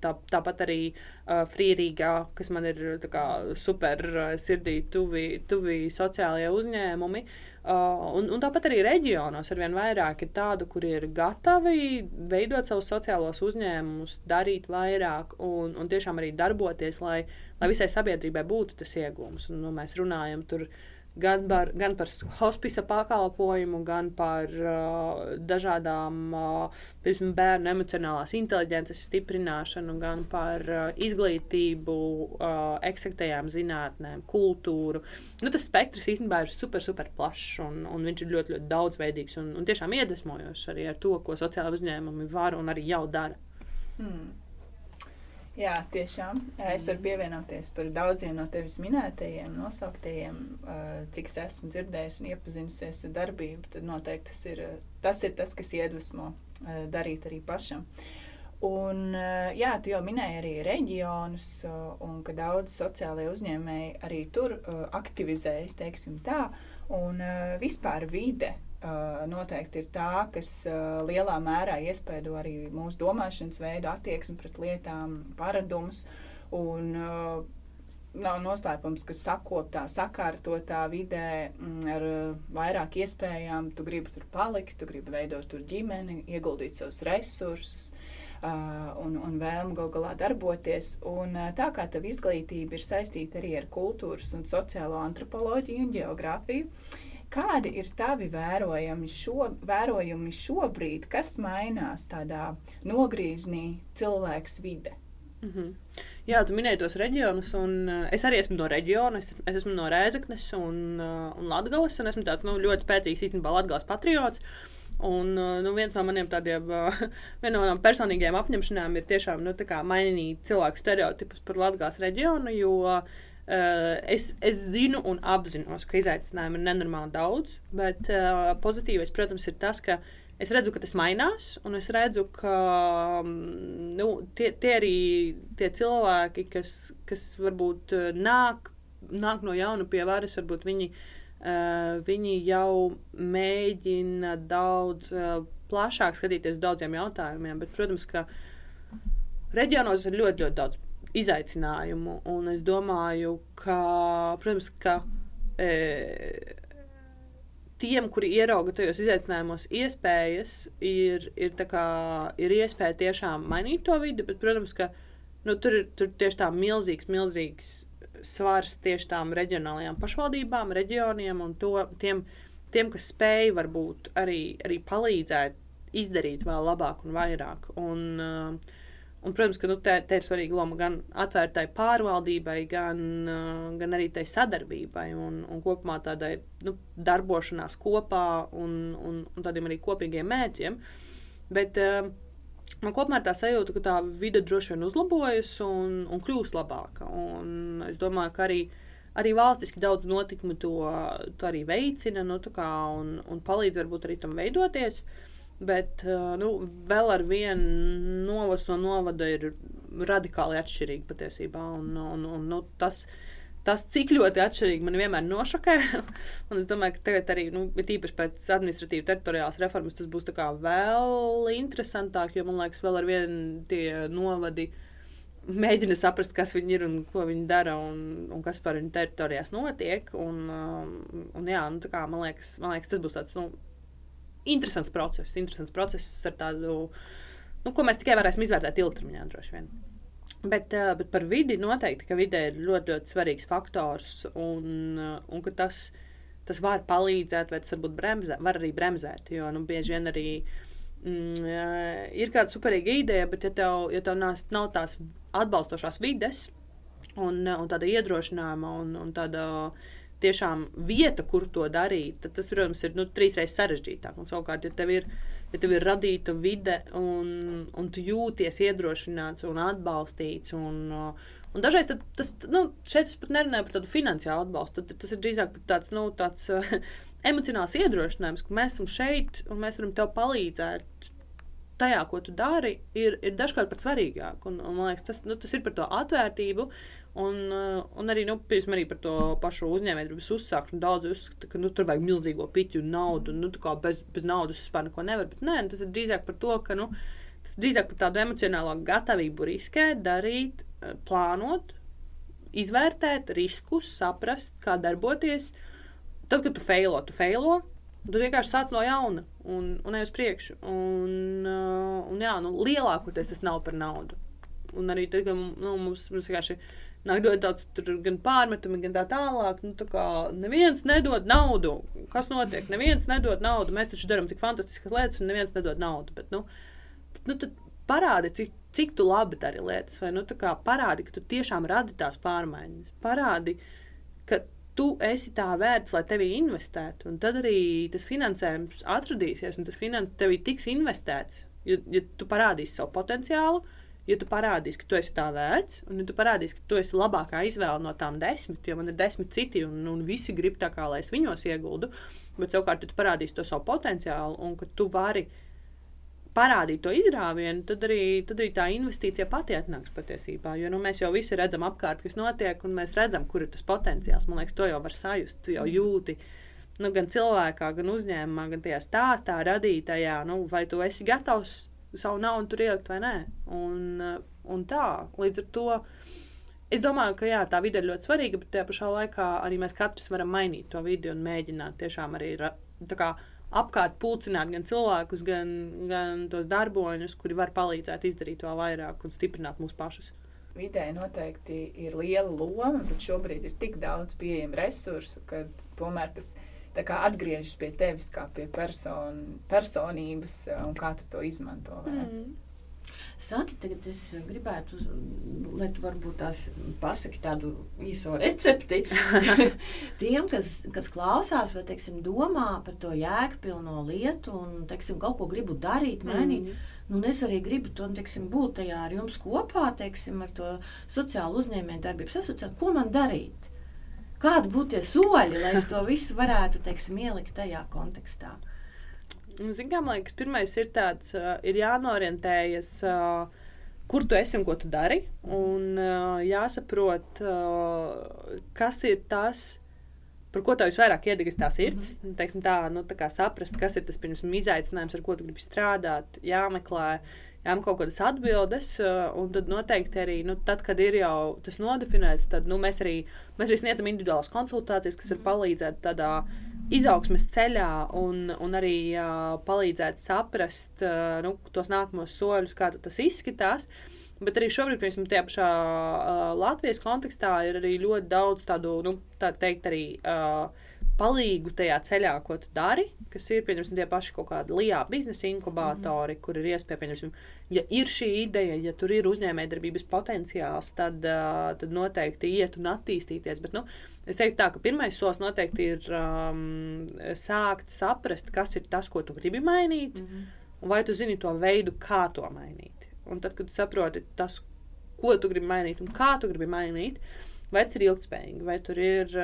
tā, tāpat arī Frīrīgā, kas man ir kā, super sirdī tuvi, tuvi sociālajie uzņēmumi. Un, un tāpat arī reģionos ar vien vairāk ir tādu, kuri ir gatavi veidot savus sociālos uzņēmumus, darīt vairāk un, un tiešām arī darboties, lai, lai visai sabiedrībai būtu tas iegūms. Un, nu, mēs runājam tur par gan par, gan par hospisa pakalpojumu, gan par uh, dažādām uh, piemēram, bērnu emocionālās inteliģences stiprināšanu, gan par uh, izglītību, uh, eksaktajām zinātnēm, kultūru. Nu, tas spektrs īstenībā ir super, super plašs un, un viņš ir ļoti, ļoti daudzveidīgs un, un tiešām iedvesmojošs arī ar to, ko sociāla uzņēmumi var un arī jau dara. Hmm. Jā, tiešām. Es varu pievienoties par daudziem no tevis minētajiem, nosauktajiem, cik es esmu dzirdējis un iepazinusies ar darbību. Tad noteikti tas ir tas, ir tas kas iedvesmo darīt arī pašam. Un, jā, tu jau minēji arī reģionus, un ka daudz sociālajie uzņēmēji arī tur aktivizējas, teiksim tā, un vispār vide noteikti ir tā, kas lielā mērā iespēdo arī mūsu domāšanas veidu, attieksmi pret lietām, paradumus. Un, nav noslēpums, ka sakoptā, sakārtotā vidē mm, ar vairāk iespējām tu gribi tur palikt, tu gribi veidot tur ģimeni, ieguldīt savus resursus. Uh, un, un vēlme gal galā darboties. Un, tā kā tā izglītība ir saistīta arī ar kultūras un sociālo antropoloģiju un geogrāfiju, Kādi ir tavi vērojumi, šo, vērojumi šobrīd, kas mainās tādā nogriezienī cilvēks vide? Mm -hmm. Jā, tu minēji tos reģionus, un uh, es arī esmu no reģiona. Es, es esmu no Rēzaknes un, uh, un Latvijas, un esmu tāds nu, ļoti spēcīgs īstenībā Latvijas patriots. Un uh, nu, viens no maniem tādiem no manām personīgajām apņemšanām ir tiešām nu, mainīt cilvēku stereotipus par Latvijas reģionu, jo uh, es, es zinu un apzinos, ka izaicinājumu ir nenormāli daudz, bet uh, pozitīvais, protams, ir tas, ka es redzu, ka tas mainās, un es redzu, ka mm, nu, tie, tie arī tie cilvēki, kas, kas varbūt eh, nāk, nāk no jauna pie varas, varbūt viņi, uh, viņi jau mēģina daudz uh, plašāk skatīties daudziem jautājumiem, bet, protams, ka reģionos ir ļoti, ļoti daudz izaicinājumu, un es domāju, ka, protams, ka e, tiem, kuri ierauga tajos izaicinājumos, iespējas, ir, ir, kā, ir iespēja tiešām mainīt to vidi, bet, protams, ka nu, tur ir tur tieši tā milzīgs, milzīgs svars tieši tām reģionālajām pašvaldībām, reģioniem un to, tiem, tiem, kas spēj varbūt arī, arī palīdzēt izdarīt vēl labāk un vairāk. Un, uh, Un, protams, ka nu, te, te ir svarīga loma gan atvērtai pārvaldībai, gan, uh, gan arī tai sadarbībai un, un kopumā tādai nu, darbošanās kopā un, un, un tādiem arī kopīgiem mērķiem. Bet uh, man kopumā ir tā sajūta, ka tā vide droši vien uzlabojas un, un kļūst labāka. Un es domāju, ka arī, arī valstiski daudz notikumu to, to arī veicina nu, kā, un, un palīdz varbūt arī tam veidoties. Uh, Bet nu, vēl ar vienu novasu no novada ir radikāli atšķirīgi patiesībā. Un, un, un, nu, tas, tas, cik ļoti atšķirīgi man vienmēr nošokē. es domāju, ka tagad arī, nu, īpaši pēc administratīvas teritoriālās reformas, tas būs vēl interesantāk, jo man liekas, vēl ar vienu tie novadi mēģina saprast, kas viņi ir un ko viņi dara un, un kas par viņu teritorijās notiek. Un, un, jā, nu, kā, man, liekas, man liekas, tas būs tāds. Nu, interesants process, interesants process ar tādu, nu, ko mēs tikai varēsim izvērtēt ilgtermiņā droši vien. Bet, uh, bet par vidi noteikti, ka vidē ir ļoti, ļoti svarīgs faktors un, uh, un ka tas, tas var palīdzēt, vai tas varbūt bremzē, var arī bremzēt. Jo nu, bieži vien arī mm, uh, ir kāda superīga ideja, bet ja tev, ja tev nav, nav tās atbalstošās vides un, un tāda iedrošinājuma un, un tāda tiešām vieta, kur to darīt, tad tas, protams, ir nu, trīsreiz sarežģītāk. Un, savukārt, ja tev ir, ja tev ir radīta vide un, un tu jūties iedrošināts un atbalstīts, un, un dažreiz tas, nu, šeit es pat nerunāju par tādu finansiālu atbalstu, tad tas ir drīzāk tāds, nu, tāds emocionāls iedrošinājums, ka mēs esam šeit un mēs varam tev palīdzēt. Tajā, ko tu dari, ir, ir dažkārt pat svarīgāk. Un, un, man liekas, tas, nu, tas ir par to atvērtību, Un, uh, un arī, nu, piemēram, arī par to pašu uzņēmējdarbības uzsākšanu. Daudz uzskata, ka nu, tur vajag milzīgo piķu un naudu. Un, nu, bez, bez naudas vispār neko nevar. Bet nē, tas ir drīzāk par to, ka nu, tas drīzāk par tādu emocionālo gatavību riskēt, darīt, uh, plānot, izvērtēt riskus, saprast, kā darboties. Tad, kad tu feilo, tu feilo. Tu vienkārši sāc no jauna un, un ej uz priekšu. Un, uh, un jā, nu, lielākoties tas nav par naudu. Un arī tad, kad nu, mums, mums vienkārši ir Nāk ļoti daudz gan pārmetumi, gan tā tālāk. Nu, tā kā neviens nedod naudu. Kas notiek? Neviens nedod naudu. Mēs taču darām tik fantastiskas lietas, un neviens nedod naudu. Bet, nu, nu, parādi, cik, cik tu labi dari lietas, vai nu, parādi, ka tu tiešām radi tās pārmaiņas. Parādi, ka tu esi tā vērts, lai tevī investētu. Un tad arī tas finansējums atradīsies, un tas finansējums tevī tiks investēts. Ja, ja tu parādīsi savu potenciālu, ja tu parādīsi, ka tu esi tā vērts, un ja tu parādīsi, ka tu esi labākā izvēle no tām desmit, jo man ir desmit citi, un, un visi grib tā kā lai es viņos ieguldu, bet savukārt, tu parādīsi to savu potenciālu, un ka tu vari parādīt to izrāvienu, tad arī, tad arī tā investīcija pati atnāks patiesībā. Jo nu, mēs jau visi redzam apkārt, kas notiek, un mēs redzam, kur ir tas potenciāls. Man liekas, to jau var sajust, tu jau jūti. Nu, gan cilvēkā, gan uzņēmumā, gan tajā stāstā radītajā, nu, vai tu esi gatavs savu naudu tur ielikt vai nē. Un, eh, un tā, līdz ar to. Es domāju, ka jā, tā vide ir ļoti svarīga, bet tajā pašā laikā arī mēs katrs varam mainīt to vidi un mēģināt tiešām arī kā, apkārt pulcināt gan cilvēkus, gan, gan tos darboņus, kuri var palīdzēt izdarīt to vairāk un stiprināt mūsu pašus. Vidē noteikti ir liela loma, bet šobrīd ir tik daudz pieejamu resursu, ka tomēr tas ir atgriežas pie tevis kā pie person, personības eh, un kā tu to izmanto. Mm. Saki, tagad es gribētu, lai tu varbūt tās pasaki tādu īso recepti tiem, kas, kas klausās vai, teiksim, domā par to jēgpilno lietu un, teiksim, kaut ko gribu darīt, mainīt. Mm. Nu, es arī gribu to, teiksim, būt tajā ar jums kopā, teiksim, ar to sociālu uzņēmēju darbības asociāciju. Ko man darīt? Kādi būtu tie soļi, lai to visu varētu teiksim, ielikt tajā kontekstā? Ziniet, kā man liekas, pirmais ir tāds, uh, ir jānorientējas. Uh, kur tu esi un ko tu dari. Un uh, jāsaprot, uh, kas ir tas, par ko tev visvairāk iedegas tā sirds. Mm -hmm. Teiksim, tā, nu, tā kā saprast, kas ir tas pirms izaicinājums, ar ko tu gribi strādāt, jāmeklē. Jāmeklē kaut kādas atbildes, uh, un tad noteikti arī, nu, tad, kad ir jau tas nodefinēts, tad nu, mēs, arī, mēs arī sniedzam individuālas konsultācijas, kas var palīdzēt tādā izaugsmes ceļā un, un arī uh, palīdzēt saprast uh, nu, tos nākamos soļus, kā tas izskatās. Bet arī šobrīd, piemēram, tajā pašā uh, Latvijas kontekstā ir arī ļoti daudz tādu, nu, tā teikt, arī uh, palīgu tajā ceļā, ko tu dari, kas ir, pieņemsim, tie paši kaut kādi lijā biznesa inkubatori, mm kur ir iespēja, pieņemsim, ja ir šī ideja, ja tur ir uzņēmējdarbības potenciāls, tad, uh, tad noteikti iet un attīstīties. Bet, nu, es teiktu tā, ka pirmais solis noteikti ir um, sākt saprast, kas ir tas, ko tu gribi mainīt, mm -hmm. un vai tu zini to veidu, kā to mainīt. Un tad, kad saproti tas, ko tu gribi mainīt un kā tu gribi mainīt, vai tas ir ilgspējīgi, vai, ir,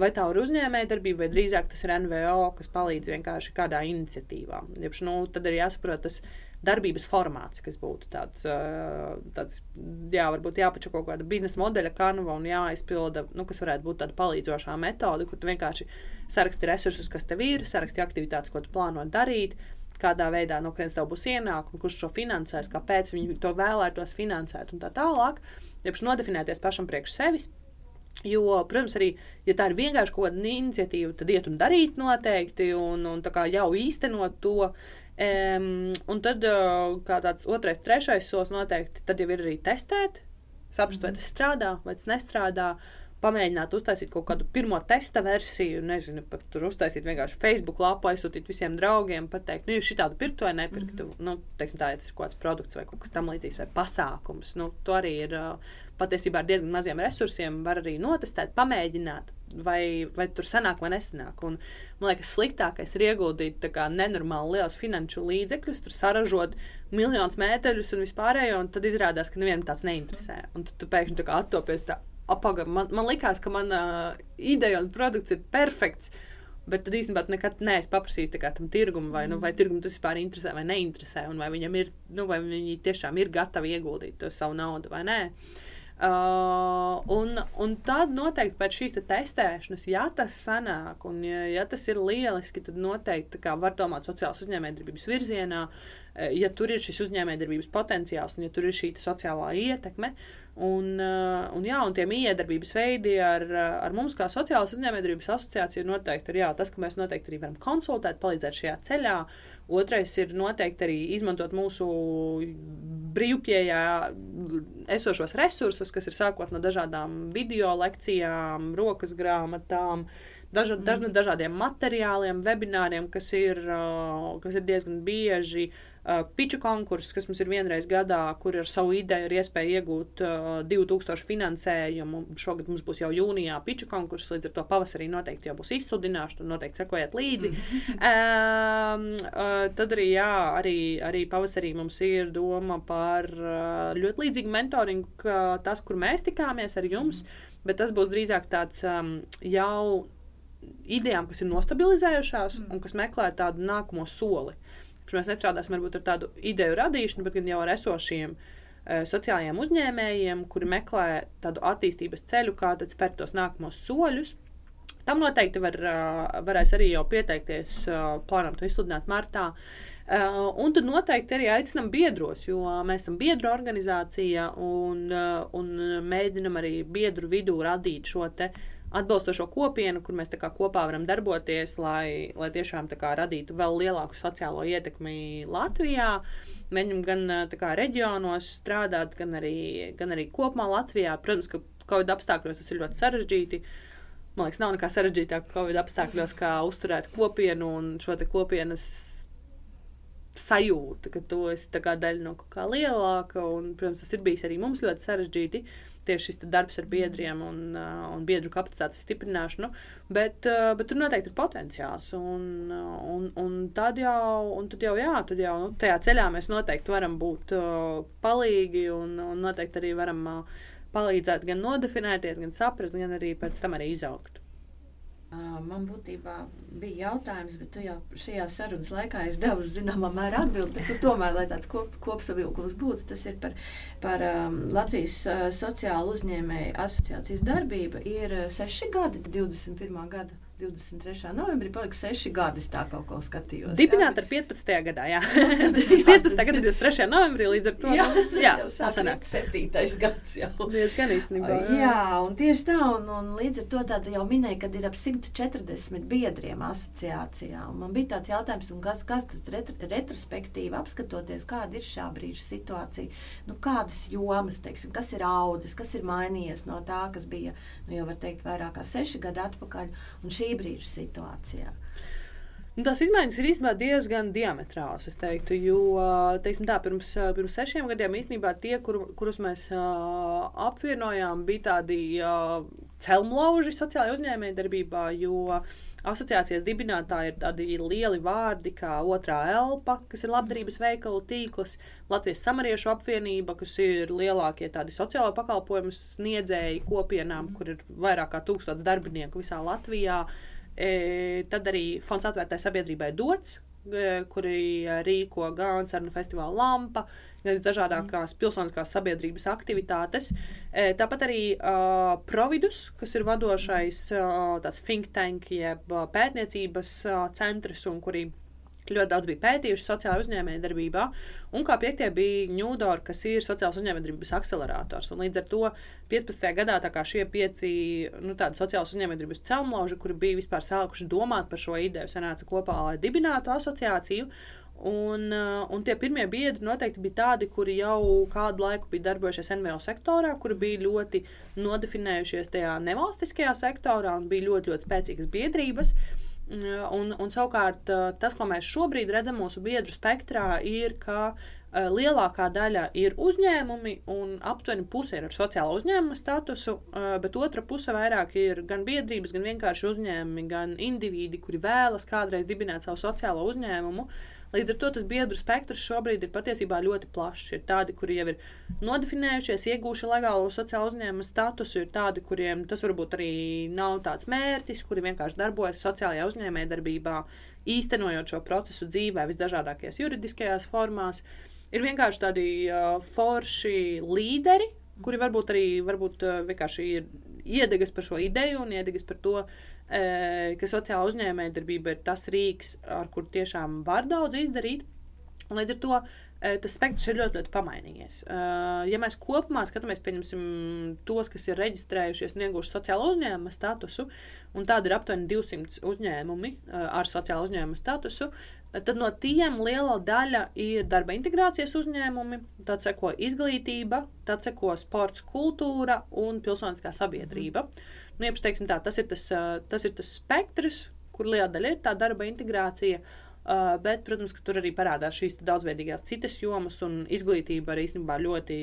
vai tā ir uzņēmējdarbība, vai drīzāk tas ir NVO, kas palīdz vienkārši kādā iniciatīvā. Jebš, nu, tad ir jāsaprot tas darbības formāts, kas būtu tāds, tāds jā, varbūt jāpaču kaut kāda biznesa modeļa kanva un jāizpilda, nu, kas varētu būt tāda palīdzošā metode, kur tu vienkārši saraksti resursus, kas tev ir, saraksti aktivitātes, ko tu plāno darīt, kādā veidā no kurienes tev būs ienākumi, kurš to finansēs, kāpēc viņi to vēlētos finansēt un tā tālāk. Iepš nodefinēties pašam priekš sevis. Jo, protams, arī, ja tā ir vienkārši kaut kāda iniciatīva, tad iet un darīt noteikti, un, un jau īstenot to. Um, un tad, kā tāds otrais, trešais solis, noteikti, tad jau ir arī testēt, saprast, vai mhm. tas strādā, vai tas nestrādā. Uh, pamēģināt uztaisīt kaut kādu pirmo testa versiju, nezinu, pat tur uztaisīt vienkārši Facebook lapu, aizsūtīt visiem draugiem, pateikt, nu, jūs šitādu pirktu vai nepirktu. Mm -hmm. nu, teiksim, tā, ja tas ir kaut kāds produkts vai kaut kas tam līdzīgs vai pasākums. Nu, to arī ir patiesībā ar diezgan maziem resursiem, var arī notestēt, pamēģināt. Vai, vai tur sanāk vai nesanāk. Un, man liekas, sliktākais ir ieguldīt nenormāli liels finanšu līdzekļus, tur saražot miljonus mēteļus un vispārējo, un tad izrādās, ka nevienam tāds neinteresē. Un tu, tu pēkšņi attopies tā, apaga, man, man likās, ka mana uh, ideja un produkts ir perfekts. Bet tad īstenībā nekad neesmu paprasījis tam tirgumam, vai, nu, vai tirgum tas vispār interesē vai neinteresē, un vai ir, nu, vai viņi tiešām ir gatavi ieguldīt savu naudu vai nē. Uh, un, un tad noteikti pēc šīs te testēšanas, ja tas sanāk, un ja, ja tas ir lieliski, tad noteikti var domāt sociālās uzņēmējdarbības virzienā, ja tur ir šis uzņēmējdarbības potenciāls un ja tur ir šī sociālā ietekme. Un, uh, un, jā, un tie miedarbības veidi ar, ar mums, kā sociālās uzņēmējdarbības asociācija, noteikti ir jā, tas, ka mēs noteikti arī varam konsultēt, palīdzēt šajā ceļā. Otrais ir noteikti arī izmantot mūsu brīvpieejā esošos resursus, kas ir sākot no dažādām video lekcijām, rokas grāmatām, daža, daž, mm. dažādiem materiāliem, webināriem, kas ir, uh, kas ir diezgan bieži uh, piču konkurss, kas mums ir vienreiz gadā, kur ar savu ideju ir iespēja iegūt uh, 2000 finansējumu. Šogad mums būs jau jūnijā piču konkurss, līdz ar to pavasarī noteikti jau būs izsudināšana, un noteikti sekojiet līdzi. Um, uh, tad arī, jā, arī, arī pavasarī mums ir doma par uh, ļoti līdzīgu mentoringu, kā tas, kur mēs tikāmies ar jums, bet tas būs drīzāk tāds um, jau idejām, kas ir nostabilizējušās mm. un kas meklē tādu nākamo soli. Mēs nestrādāsim varbūt ar tādu ideju radīšanu, bet gan jau ar esošiem uh, sociālajiem uzņēmējiem, kuri meklē tādu attīstības ceļu, kā tad spērt tos nākamos soļus. Tam noteikti var, uh, varēs arī jau pieteikties, uh, plānojam to izsludināt martā. Uh, un tad noteikti arī aicinām biedros, jo mēs esam biedru organizācija un, uh, un mēģinam arī biedru vidū radīt šo te uh, atbalstošo kopienu, kur mēs kopā varam darboties, lai, lai tiešām radītu vēl lielāku sociālo ietekmi Latvijā. Mēģinām gan kā, reģionos strādāt, gan arī, gan arī kopumā Latvijā. Protams, ka Covid apstākļos tas ir ļoti sarežģīti. Man liekas, nav nekā sarežģītāka Covid apstākļos, kā uzturēt kopienu un šo kopienas sajūtu, ka tu esi daļa no kaut kā lielāka. Un, protams, tas ir bijis arī mums ļoti sarežģīti. Uh, tieši šis darbs ar biedriem un, uh, un biedru kapacitātes stiprināšanu, bet, uh, bet tur noteikti ir potenciāls. Un, uh, un, un tad jau, un tad jau, jā, tad jau nu, tajā ceļā mēs noteikti varam būt palīgi un, un noteikti arī varam palīdzēt gan nodefinēties, gan saprast, gan arī pēc tam arī izaugt. Man būtībā bija jautājums, bet tu jau šajā sarunas laikā es devu zināmā mērā atbildi. Bet tomēr, lai tāds kop, kopsavilkums būtu, tas ir par, par um, Latvijas sociālo uzņēmēju asociācijas darbību. Ir seši gadi, 21. gada 23. novembrī palika 6 gadi. Es tā kaut ko skatījos. Dibināta ar 15. gadā, jā. 15. gada 23. novembrī līdz ar to. Jā, nu, jā tā sanāk. 7. gads jau. Diezgan īstenībā. Jā, un tieši tā, un, un līdz ar to tāda jau minēja, kad ir ap 140 biedriem asociācijā. Un man bija tāds jautājums, un kas, kas tas retro, retrospektīvi apskatoties, kāda ir šā brīža situācija, nu kādas jomas, teiksim, kas ir audzis, kas ir mainījies no tā, kas bija, nu jau var teikt, vairāk kā seši gadi atpakaļ. Un šī brīža situācijā? Nu, tās izmaiņas ir īstenībā diezgan diametrālas. Es teiktu, jo teiksim, tā, pirms, pirms sešiem gadiem īstenībā tie, kur, kurus mēs uh, apvienojām, bija tādi uh, celmlauži sociālajā uzņēmējdarbībā. Asociācijas dibinātāji ir tādi lieli vārdi, kā otrā elpa, kas ir labdarības veikalu tīkls, Latvijas samariešu apvienība, kas ir lielākie tādi sociālo pakalpojumu sniedzēji kopienām, kur ir vairāk kā tūkstots darbinieku visā Latvijā. E, tad arī fonds atvērtai sabiedrībai dots, kuri rīko gan sarunu festivālu lampa, dažādākās mm. pilsoniskās sabiedrības aktivitātes. Tāpat arī uh, Providus, kas ir vadošais uh, think tank, jeb pētniecības uh, centrs, un kuri ļoti daudz bija pētījuši sociālajā uzņēmējdarbībā. Un kā piektie bija Ņūdora, kas ir sociālās uzņēmējdarbības akcelerators. Un līdz ar to 15. gadā šie pieci nu, sociālās uzņēmējdarbības celmloži, kuri bija vispār sākuši domāt par šo ideju, sanāca kopā, lai dibinātu asociāciju. Un, uh, un tie pirmie biedri noteikti bija tādi, kuri jau kādu laiku bija darbojušies NVO sektorā, kuri bija ļoti nodefinējušies tajā nevalstiskajā sektorā un bija ļoti, ļoti spēcīgas biedrības. Uh, un, un savukārt tas, ko mēs šobrīd redzam mūsu biedru spektrā, ir, ka lielākā daļa ir uzņēmumi, un aptuveni puse ir ar sociālo uzņēmumu statusu, bet otra puse vairāk ir gan biedrības, gan vienkārši uzņēmumi, gan individi, kuri vēlas kādreiz dibināt savu sociālo uzņēmumu. Uh, Līdz ar to tas biedru spektrs šobrīd ir patiesībā ļoti plašs. Ir tādi, kuri jau ir nodefinējušies, iegūši legālu sociālo uzņēmumu statusu, ir tādi, kuriem tas varbūt arī nav tāds mērķis, kuri vienkārši darbojas sociālajā uzņēmējdarbībā, īstenojot šo procesu dzīvē visdažādākajās juridiskajās formās. Ir vienkārši tādi uh, forši līderi, kuri varbūt arī varbūt, uh, vienkārši ir iedegas par šo ideju un iedegas par to, ka sociāla uzņēmējdarbība ir tas rīks, ar kur tiešām var daudz izdarīt. Un līdz ar to tas spektrs ir ļoti, ļoti pamainījies. Ja mēs kopumā skatāmies, pieņemsim, tos, kas ir reģistrējušies un ieguvuši sociālo uzņēmuma statusu, un tādi ir aptuveni 200 uzņēmumi ar sociālo uzņēmuma statusu, tad no tiem liela daļa ir darba integrācijas uzņēmumi, tad seko izglītība, tad seko sports, kultūra un pilsoniskā sabiedrība. Nu, jebš, teiksim, tā, tas, ir tas, tas ir tas spektrs, kur liela daļa ir tā darba integrācija. Uh, bet, protams, ka tur arī parādās šīs daudzveidīgās citas jomas, un izglītība ir īstenībā ļoti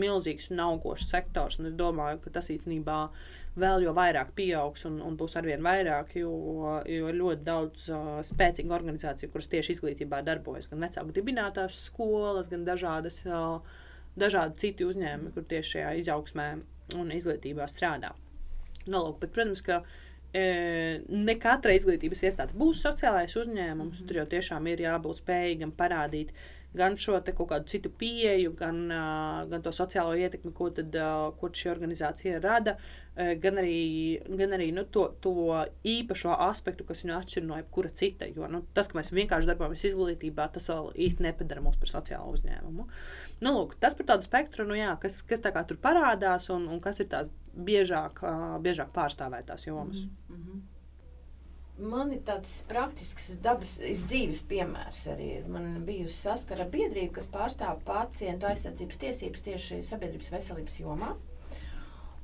milzīgs un augošs sektors. Es domāju, ka tas īstenībā vēl jau vairāk pieaugs un, un būs arvien vairāk, jo, jo ir ļoti daudz uh, spēcīgu organizāciju, kuras tieši izglītībā darbojas. Gan vecāku dibinātās skolas, gan dažādas, uh, dažādi citi uzņēmumi, kur tieši šajā izaugsmē un izglītībā strādā nolūku. Bet, protams, ka e, ne katra izglītības iestāde būs sociālais uzņēmums. Mm -hmm. Tur jau tiešām ir jābūt spējīgam parādīt gan šo kaut kādu citu pieeju, gan, gan to sociālo ietekmi, ko, tad, ko šī organizācija rada, gan arī, gan arī nu, to, to īpašo aspektu, kas viņu atšķir no jebkura cita. Jo nu, tas, ka mēs vienkārši darbojamies izglītībā, tas vēl īsti nepadara mūs par sociālo uzņēmumu. Nu, lūk, tas par tādu spektru, nu, jā, kas, kas tur parādās un, un kas ir tās biežāk, biežāk pārstāvētās jomas. Mm -hmm. Man ir tāds praktisks dabas dzīves piemērs arī. Man bija saskara ar biedrību, kas pārstāv pacientu aizsardzības tiesības tieši sabiedrības veselības jomā.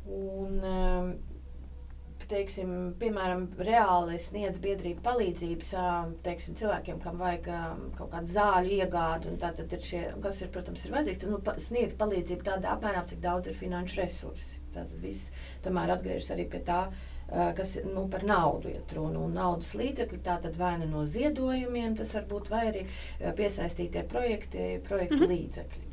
Un, um, teiksim, piemēram, reāli sniedz biedrība palīdzības teiksim, cilvēkiem, kam vajag kaut kādu zāļu iegādi. Tātad ir šie, kas ir, protams, ir vajadzīgs, nu, sniegt palīdzību tādā apmērā, cik daudz ir finanšu resursi. Tātad viss tomēr atgriežas arī pie tā, kas nu, par naudu iet runa. Un naudas līdzekļi tātad vai nu no ziedojumiem, tas var būt vai arī piesaistītie projekti, projektu mm -hmm. līdzekļi.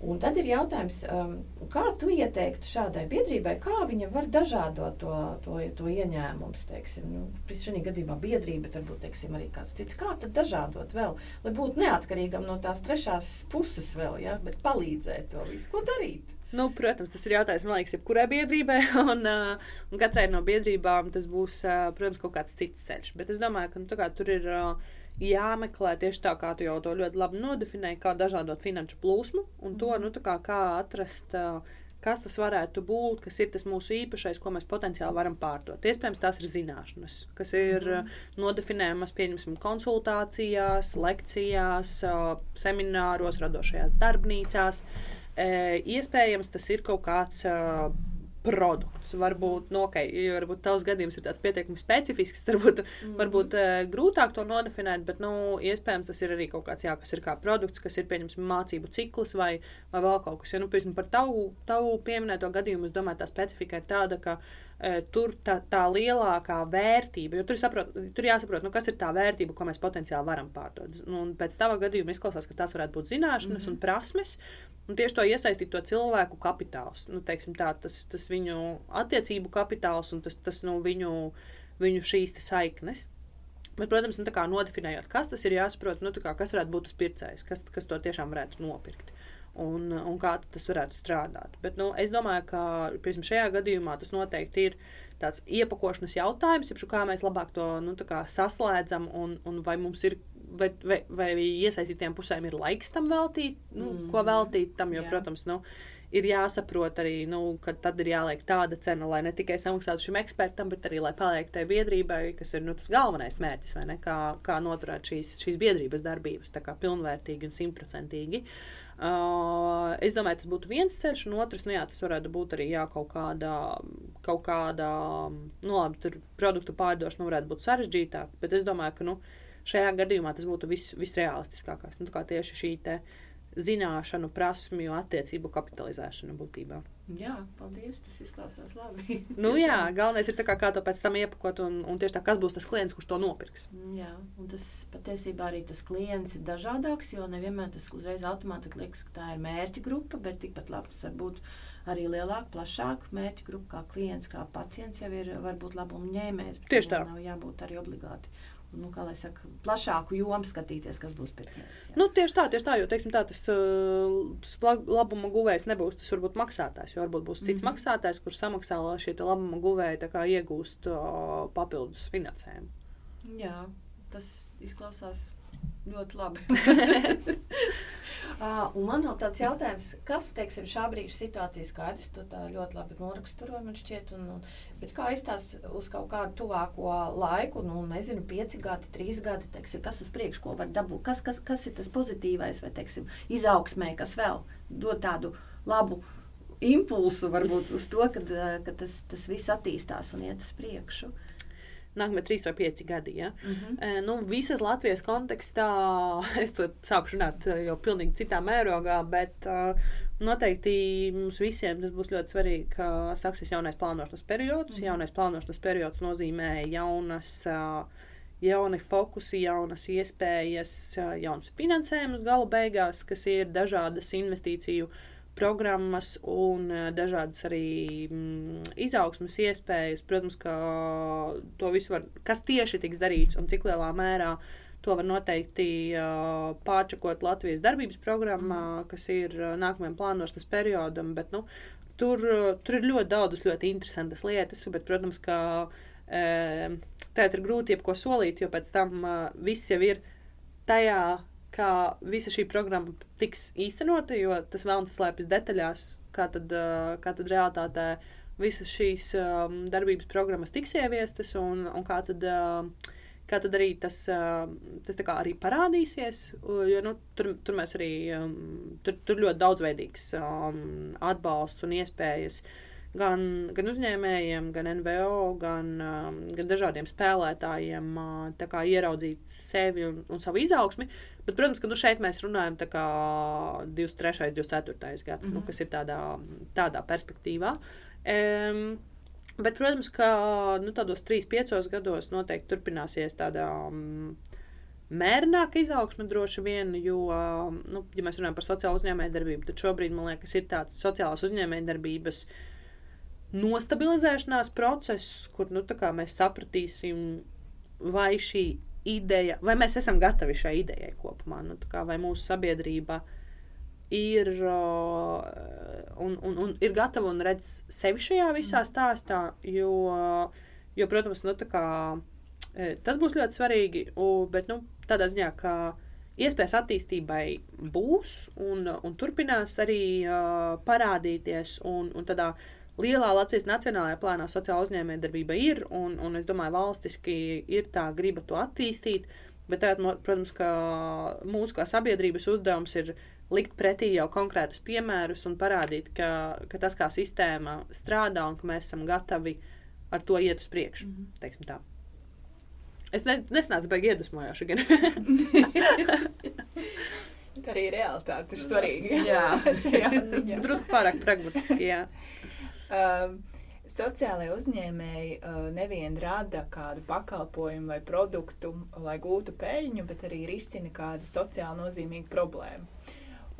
Un tad ir jautājums, um, kā tu ieteiktu šādai biedrībai, kā viņa var dažādot to, to, to ieņēmumus, teiksim, nu, šajā gadījumā biedrība, varbūt, teiksim, arī kāds cits. Kā tad dažādot vēl, lai būtu neatkarīgam no tās trešās puses vēl, ja, bet palīdzēt to visu, ko darīt? Nu, protams, tas ir jautājums, man liekas, jebkurai biedrībai, un, uh, un katrai no biedrībām tas būs, uh, protams, kaut kāds cits ceļš. Bet es domāju, ka nu, tur ir uh, jāmeklē tieši tā, kā tu jau to ļoti labi nodefinēji, kā dažādot finanšu plūsmu un to, nu, kā, kā atrast. Kas tas varētu būt, kas ir tas mūsu īpašais, ko mēs potenciāli varam pārdot? Iespējams, tās ir zināšanas, kas ir mm. nodefinējamas, pieņemsim, konsultācijās, lekcijās, semināros, radošajās darbnīcās. Iespējams, tas ir kaut kāds produkts. Varbūt, nu, okay, varbūt tavs gadījums ir pietiekami specifisks, varbūt, mm. varbūt uh, grūtāk to nodefinēt, bet nu, iespējams tas ir arī kaut kāds, jā, kas ir kā produkts, kas ir pieņemts mācību cikls vai, vai vēl kaut kas. Ja, nu, piemēram, par tavu, tavu pieminēto gadījumu, es domāju, tā specifika ir tāda, ka uh, tur tā, tā lielākā vērtība, jo tur, saprot, tur jāsaprot, nu, kas ir tā vērtība, ko mēs potenciāli varam pārdot. Nu, pēc tava gadījuma izklausās, ka tas varētu būt zināšanas mm -hmm. un prasmes. Un tieši to iesaistīt to cilvēku kapitāls, nu, tā, tas, tas viņu attiecību kapitāls un tas, tas nu, viņu, viņu šīs saiknes. Bet, protams, nu, nodefinējot, kas tas ir, jāsaprot, nu, kā, kas varētu būt tas pircējs, kas, kas to tiešām varētu nopirkt un, un kā tas varētu strādāt. Bet, nu, es domāju, ka piemēram, šajā gadījumā tas noteikti ir tāds iepakošanas jautājums, kā mēs labāk to nu, saslēdzam un, un vai mums ir vai, vai, vai iesaistītiem pusēm ir laiks tam veltīt, nu, mm. ko veltīt tam, jo, Jā. protams, nu, ir jāsaprot arī, nu, ka tad ir jāliek tāda cena, lai ne tikai samaksātu šim ekspertam, bet arī lai paliek tai biedrībai, kas ir nu, tas galvenais mērķis, vai ne, kā, kā noturēt šīs, šīs biedrības darbības tā kā pilnvērtīgi un simtprocentīgi. Uh, es domāju, tas būtu viens ceļš, un otrs, nu jā, tas varētu būt arī jā, kaut kāda, kaut kāda, nu labi, tur produktu pārdošana varētu būt sarežģītāk, bet es domāju, ka, nu, uh, šajā gadījumā tas būtu vis, visrealistiskākais. Nu, tieši šī zināšanu, prasmju, attiecību kapitalizēšana būtībā. Jā, paldies. Tas izklausās labi. nu, jā, galvenais ir kā, kā to pēc tam iepakot, un, un tieši tā, kas būs tas klients, kurš to nopirks. Jā, un tas patiesībā arī tas klients ir dažādāks, jo nevienmēr tas uzreiz automātiski liekas, ka tā ir mērķa grupa, bet tikpat labi tas var būt arī lielāka, plašāka mērķa grupa, kā klients, kā pacients jau ir varbūt labuma ņēmējs. Tieši tā. Nav jābūt arī obligāti nu, saka, plašāku jomu skatīties, kas būs pircējs. Nu, tieši tā, tieši tā, jo teiksim, tā, tas, tas labuma guvējs nebūs tas varbūt maksātājs, varbūt būs cits mm -hmm. maksātājs, kurš samaksā, lai šie labuma guvēji iegūst uh, papildus finansējumu. Jā, tas izklausās ļoti labi. Uh, man vēl tāds jautājums, kas, teiksim, šā brīža situācija skaidrs, tā ļoti labi noraksturoji, man šķiet, un, un, bet kā izstās uz kaut kādu tuvāko laiku, nu, nezinu, pieci gadi, trīs gadi, teiksim, kas uz priekšu, ko var dabūt, kas, kas, kas ir tas pozitīvais, vai, teiksim, izaugsmē, kas vēl dod tādu labu impulsu varbūt uz to, kad, kad tas, tas viss attīstās un iet uz priekšu. Nākamie trīs vai pieci gadi. Ja? Mm -hmm. nu, visas Latvijas kontekstā es to sāku runāt eh, jau pilnīgi citā mērogā, bet uh, noteikti mums visiem tas būs ļoti svarīgi, ka sāksies jaunais plānošanas periods. Mm -hmm. Jaunais plānošanas periods nozīmē jaunas. Jauni fokusi, jaunas iespējas, jauns finansējums gala beigās, kas ir dažādas investīciju uh, programmas un eh, dažādas arī mm, izaugsmas iespējas. Protams, ka to visu var, kas tieši tiks darīts un cik lielā mērā. To var noteikti uh, pārčakot Latvijas darbības programmā, mm. kas ir uh, nākamajam plānošanas periodam. Bet, nu, tur, uh, tur ir ļoti daudz ļoti interesantas lietas, bet, protams, ka uh, tā ir grūti jebko solīt, jo pēc tam uh, viss jau ir tajā kā visa šī programma tiks īstenota, jo tas vēlams slēpjas detaļās, kā tad, kā tad realitātē visas šīs um, darbības programmas tiks ieviestas un, un kā tad. Uh, Kā tad arī tas, tas arī parādīsies? Jo, nu, tur, tur mēs arī tur, tur ļoti daudzveidīgs atbalsts un iespējas gan, gan uzņēmējiem, gan NVO, gan, gan dažādiem spēlētājiem uh, ieraudzīt sevi un, un savu izaugsmi. Bet, protams, ka nu, šeit mēs runājam par 23. un 24. gads, mm -hmm. nu, mhm. kas ir tādā, tādā perspektīvā. Um, bet, protams, ka nu, tādos 3-5 gados noteikti turpināsies tāda. Um, mērnāka izaugsme droši vien, jo, nu, ja mēs runājam par sociālo uzņēmējdarbību, tad šobrīd man liekas, ir tāds sociālās uzņēmējdarbības nostabilizēšanās process, kur nu, mēs sapratīsim, vai šī ideja, vai mēs esam gatavi šai idejai kopumā, nu, kā, vai mūsu sabiedrība ir, uh, un, un, un ir gatava un redz sevi šajā visā stāstā, jo, jo protams, nu, kā, tas būs ļoti svarīgi, bet nu, tādā ziņā, ka iespējas attīstībai būs un, un turpinās arī uh, parādīties. Un, un tādā lielā Latvijas nacionālajā plānā sociāla uzņēmējdarbība ir, un, un es domāju, valstiski ir tā griba to attīstīt. Bet, tā, protams, ka mūsu kā sabiedrības uzdevums ir likt pretī jau konkrētus piemērus un parādīt, ka, ka tas, kā sistēma strādā un ka mēs esam gatavi ar to iet uz priekšu. Mm -hmm. Es ne, nesnācu baigi iedvesmojoši. Tā arī realitāte ir svarīga. Jā, šajā ziņā. Drusku pārāk pragmatiski, jā. Um, sociālajie uzņēmēji uh, nevien rada kādu pakalpojumu vai produktu, lai gūtu peļņu, bet arī risina kādu sociāli nozīmīgu problēmu.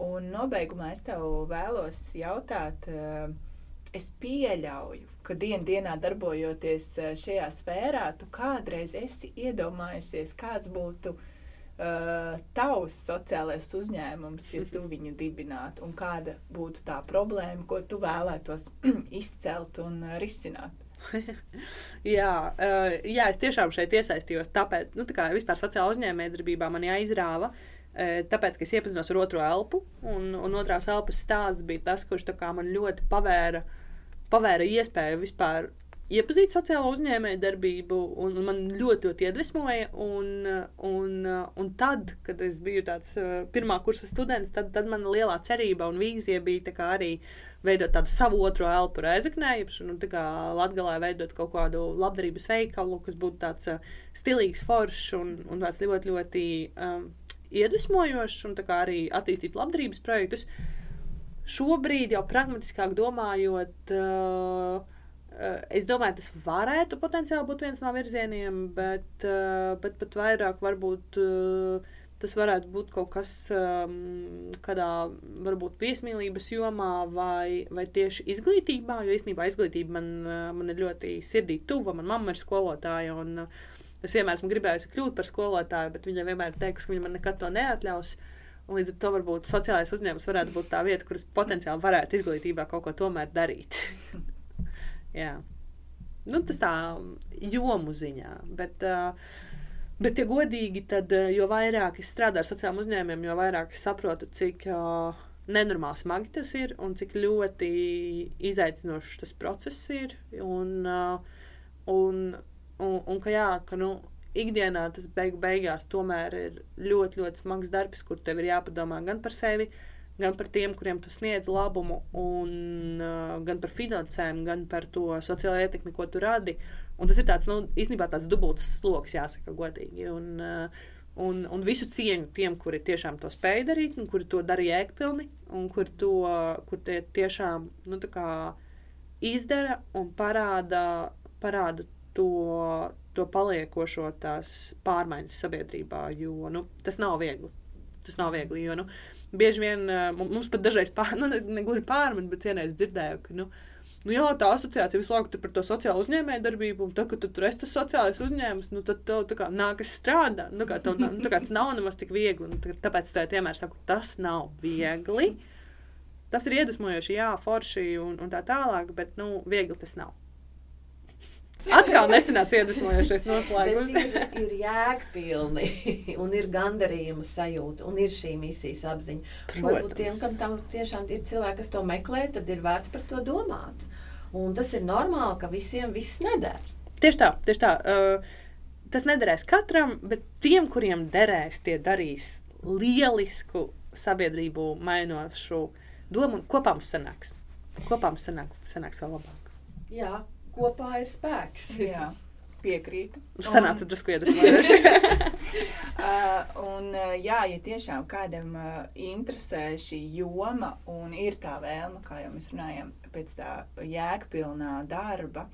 Un nobeigumā es tev vēlos jautāt, uh, es pieļauju, ka dien dienā darbojoties eh, šajā sfērā, tu kādreiz esi iedomājusies, kāds būtu uh, tavs sociālais uzņēmums, ja tu viņu dibinātu, un kāda būtu tā problēma, ko tu vēlētos izcelt un uh, risināt. jā, uh, jā, es tiešām šeit iesaistījos. Tāpēc, nu, tā kā vispār sociālā uzņēmējdarbībā man jāizrāva, tāpēc, ka es iepazinos ar otro elpu, un, un otrās elpas stāsts bija tas, kurš man ļoti pavēra pavēra iespēju vispār iepazīt sociālo uzņēmēju darbību, un man ļoti, ļoti iedvesmoja. Un, un, un tad, kad es biju tāds uh, pirmā kursa students, tad, tad mana lielā cerība un vīzija bija arī veidot tādu savu otro elpu reizeknē, un Latvijā veidot kaut kādu labdarības veikalu, kas būtu tāds uh, stilīgs, foršs un, un tāds ļoti, ļoti um, iedvesmojošs, un arī attīstīt labdarības projektus. Šobrīd, jau pragmatiskāk domājot, uh, es domāju, tas varētu potenciāli būt viens no virzieniem, bet, uh, bet pat vairāk varbūt uh, tas varētu būt kaut kas um, kādā varbūt viesmīlības jomā vai, vai tieši izglītībā, jo īstenībā izglītība man, man ir ļoti sirdī tuva. Man mamma ir skolotāja un es vienmēr esmu gribējusi kļūt par skolotāju, bet viņa vienmēr ir teikusi, ka viņa man nekad to neatļaus. Un līdz ar to varbūt sociālais uzņēmums varētu būt tā vieta, kuras potenciāli varētu izglītībā kaut ko tomēr darīt. Jā. Nu, tas tā jomu ziņā. Bet, uh, bet, ja godīgi, tad jo vairāk es strādāju ar sociālajiem uzņēmumiem, jo vairāk es saprotu, cik uh, nenormāli smagi tas ir un cik ļoti izaicinošs tas process ir. Un, uh, un, un, un ka jā, ka nu, ikdienā tas beigu beigās tomēr ir ļoti, ļoti smags darbs, kur tev ir jāpadomā gan par sevi, gan par tiem, kuriem tu sniedz labumu, un, uh, gan par finansēm, gan par to sociālo ietekmi, ko tu radi. Un tas ir tāds, nu, īstenībā tāds dubults sloks, jāsaka godīgi. Un, uh, Un, un visu cieņu tiem, kuri tiešām to spēja darīt, un kuri to darīja jēgpilni, un kuri to kur tiešām nu, izdara un parāda, parāda to, to paliekošo tās pārmaiņas sabiedrībā, jo nu, tas nav viegli. Tas nav viegli, jo nu, bieži vien mums pat dažreiz pār, nu, ne, ne pārmet, bet vienreiz dzirdēju, ka. Nu, Nu, jā, tā asociācija visu laiku par to sociālo uzņēmēju darbību, un tad, kad tu tur esi tas sociālais uzņēmums, nu, tad tev kā, nākas strādāt. Nu, kā, tev, nu, kā, tas nav nemaz tik viegli. Un, tāpēc es vienmēr saku, tas nav viegli. Tas ir iedvesmojoši, jā, forši un, un tā tālāk, bet nu, viegli tas nav. Atkal nesenāts iedvesmojošais noslēgums. ir, ir jēgpilni, un ir gandarījuma sajūta, un ir šī misijas apziņa. Varbūt tiem, kam tam tiešām ir cilvēki, kas to meklē, tad ir vērts par to domāt. Un tas ir normāli, ka visiem viss neder. Tieši tā, tieši tā. Uh, tas nederēs katram, bet tiem, kuriem derēs, tie darīs lielisku sabiedrību mainošu domu, un kopā mums sanāks. Kopā mums sanāk, sanāks vēl labāk. Jā, kopā ir spēks. Jā. Piekrītu. Sanāca drusku iedvesmojoši. uh, un, uh, jā, ja tiešām kādam uh, interesē šī joma un ir tā vēlme, kā jau mēs runājam, pēc tā jēgpilnā darba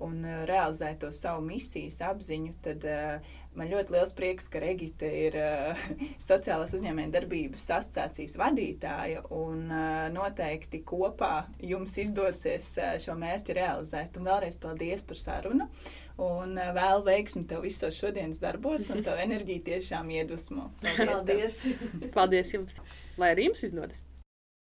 un uh, realizēt to savu misijas apziņu, tad uh, Man ļoti liels prieks, ka Regita ir uh, sociālās uzņēmējdarbības asociācijas vadītāja un uh, noteikti kopā jums izdosies uh, šo mērķi realizēt. Un vēlreiz paldies par sarunu un uh, vēl veiksmi tev visos šodienas darbos un tev enerģiju tiešām iedvesmo. Paldies! paldies jums! Lai arī jums izdodas!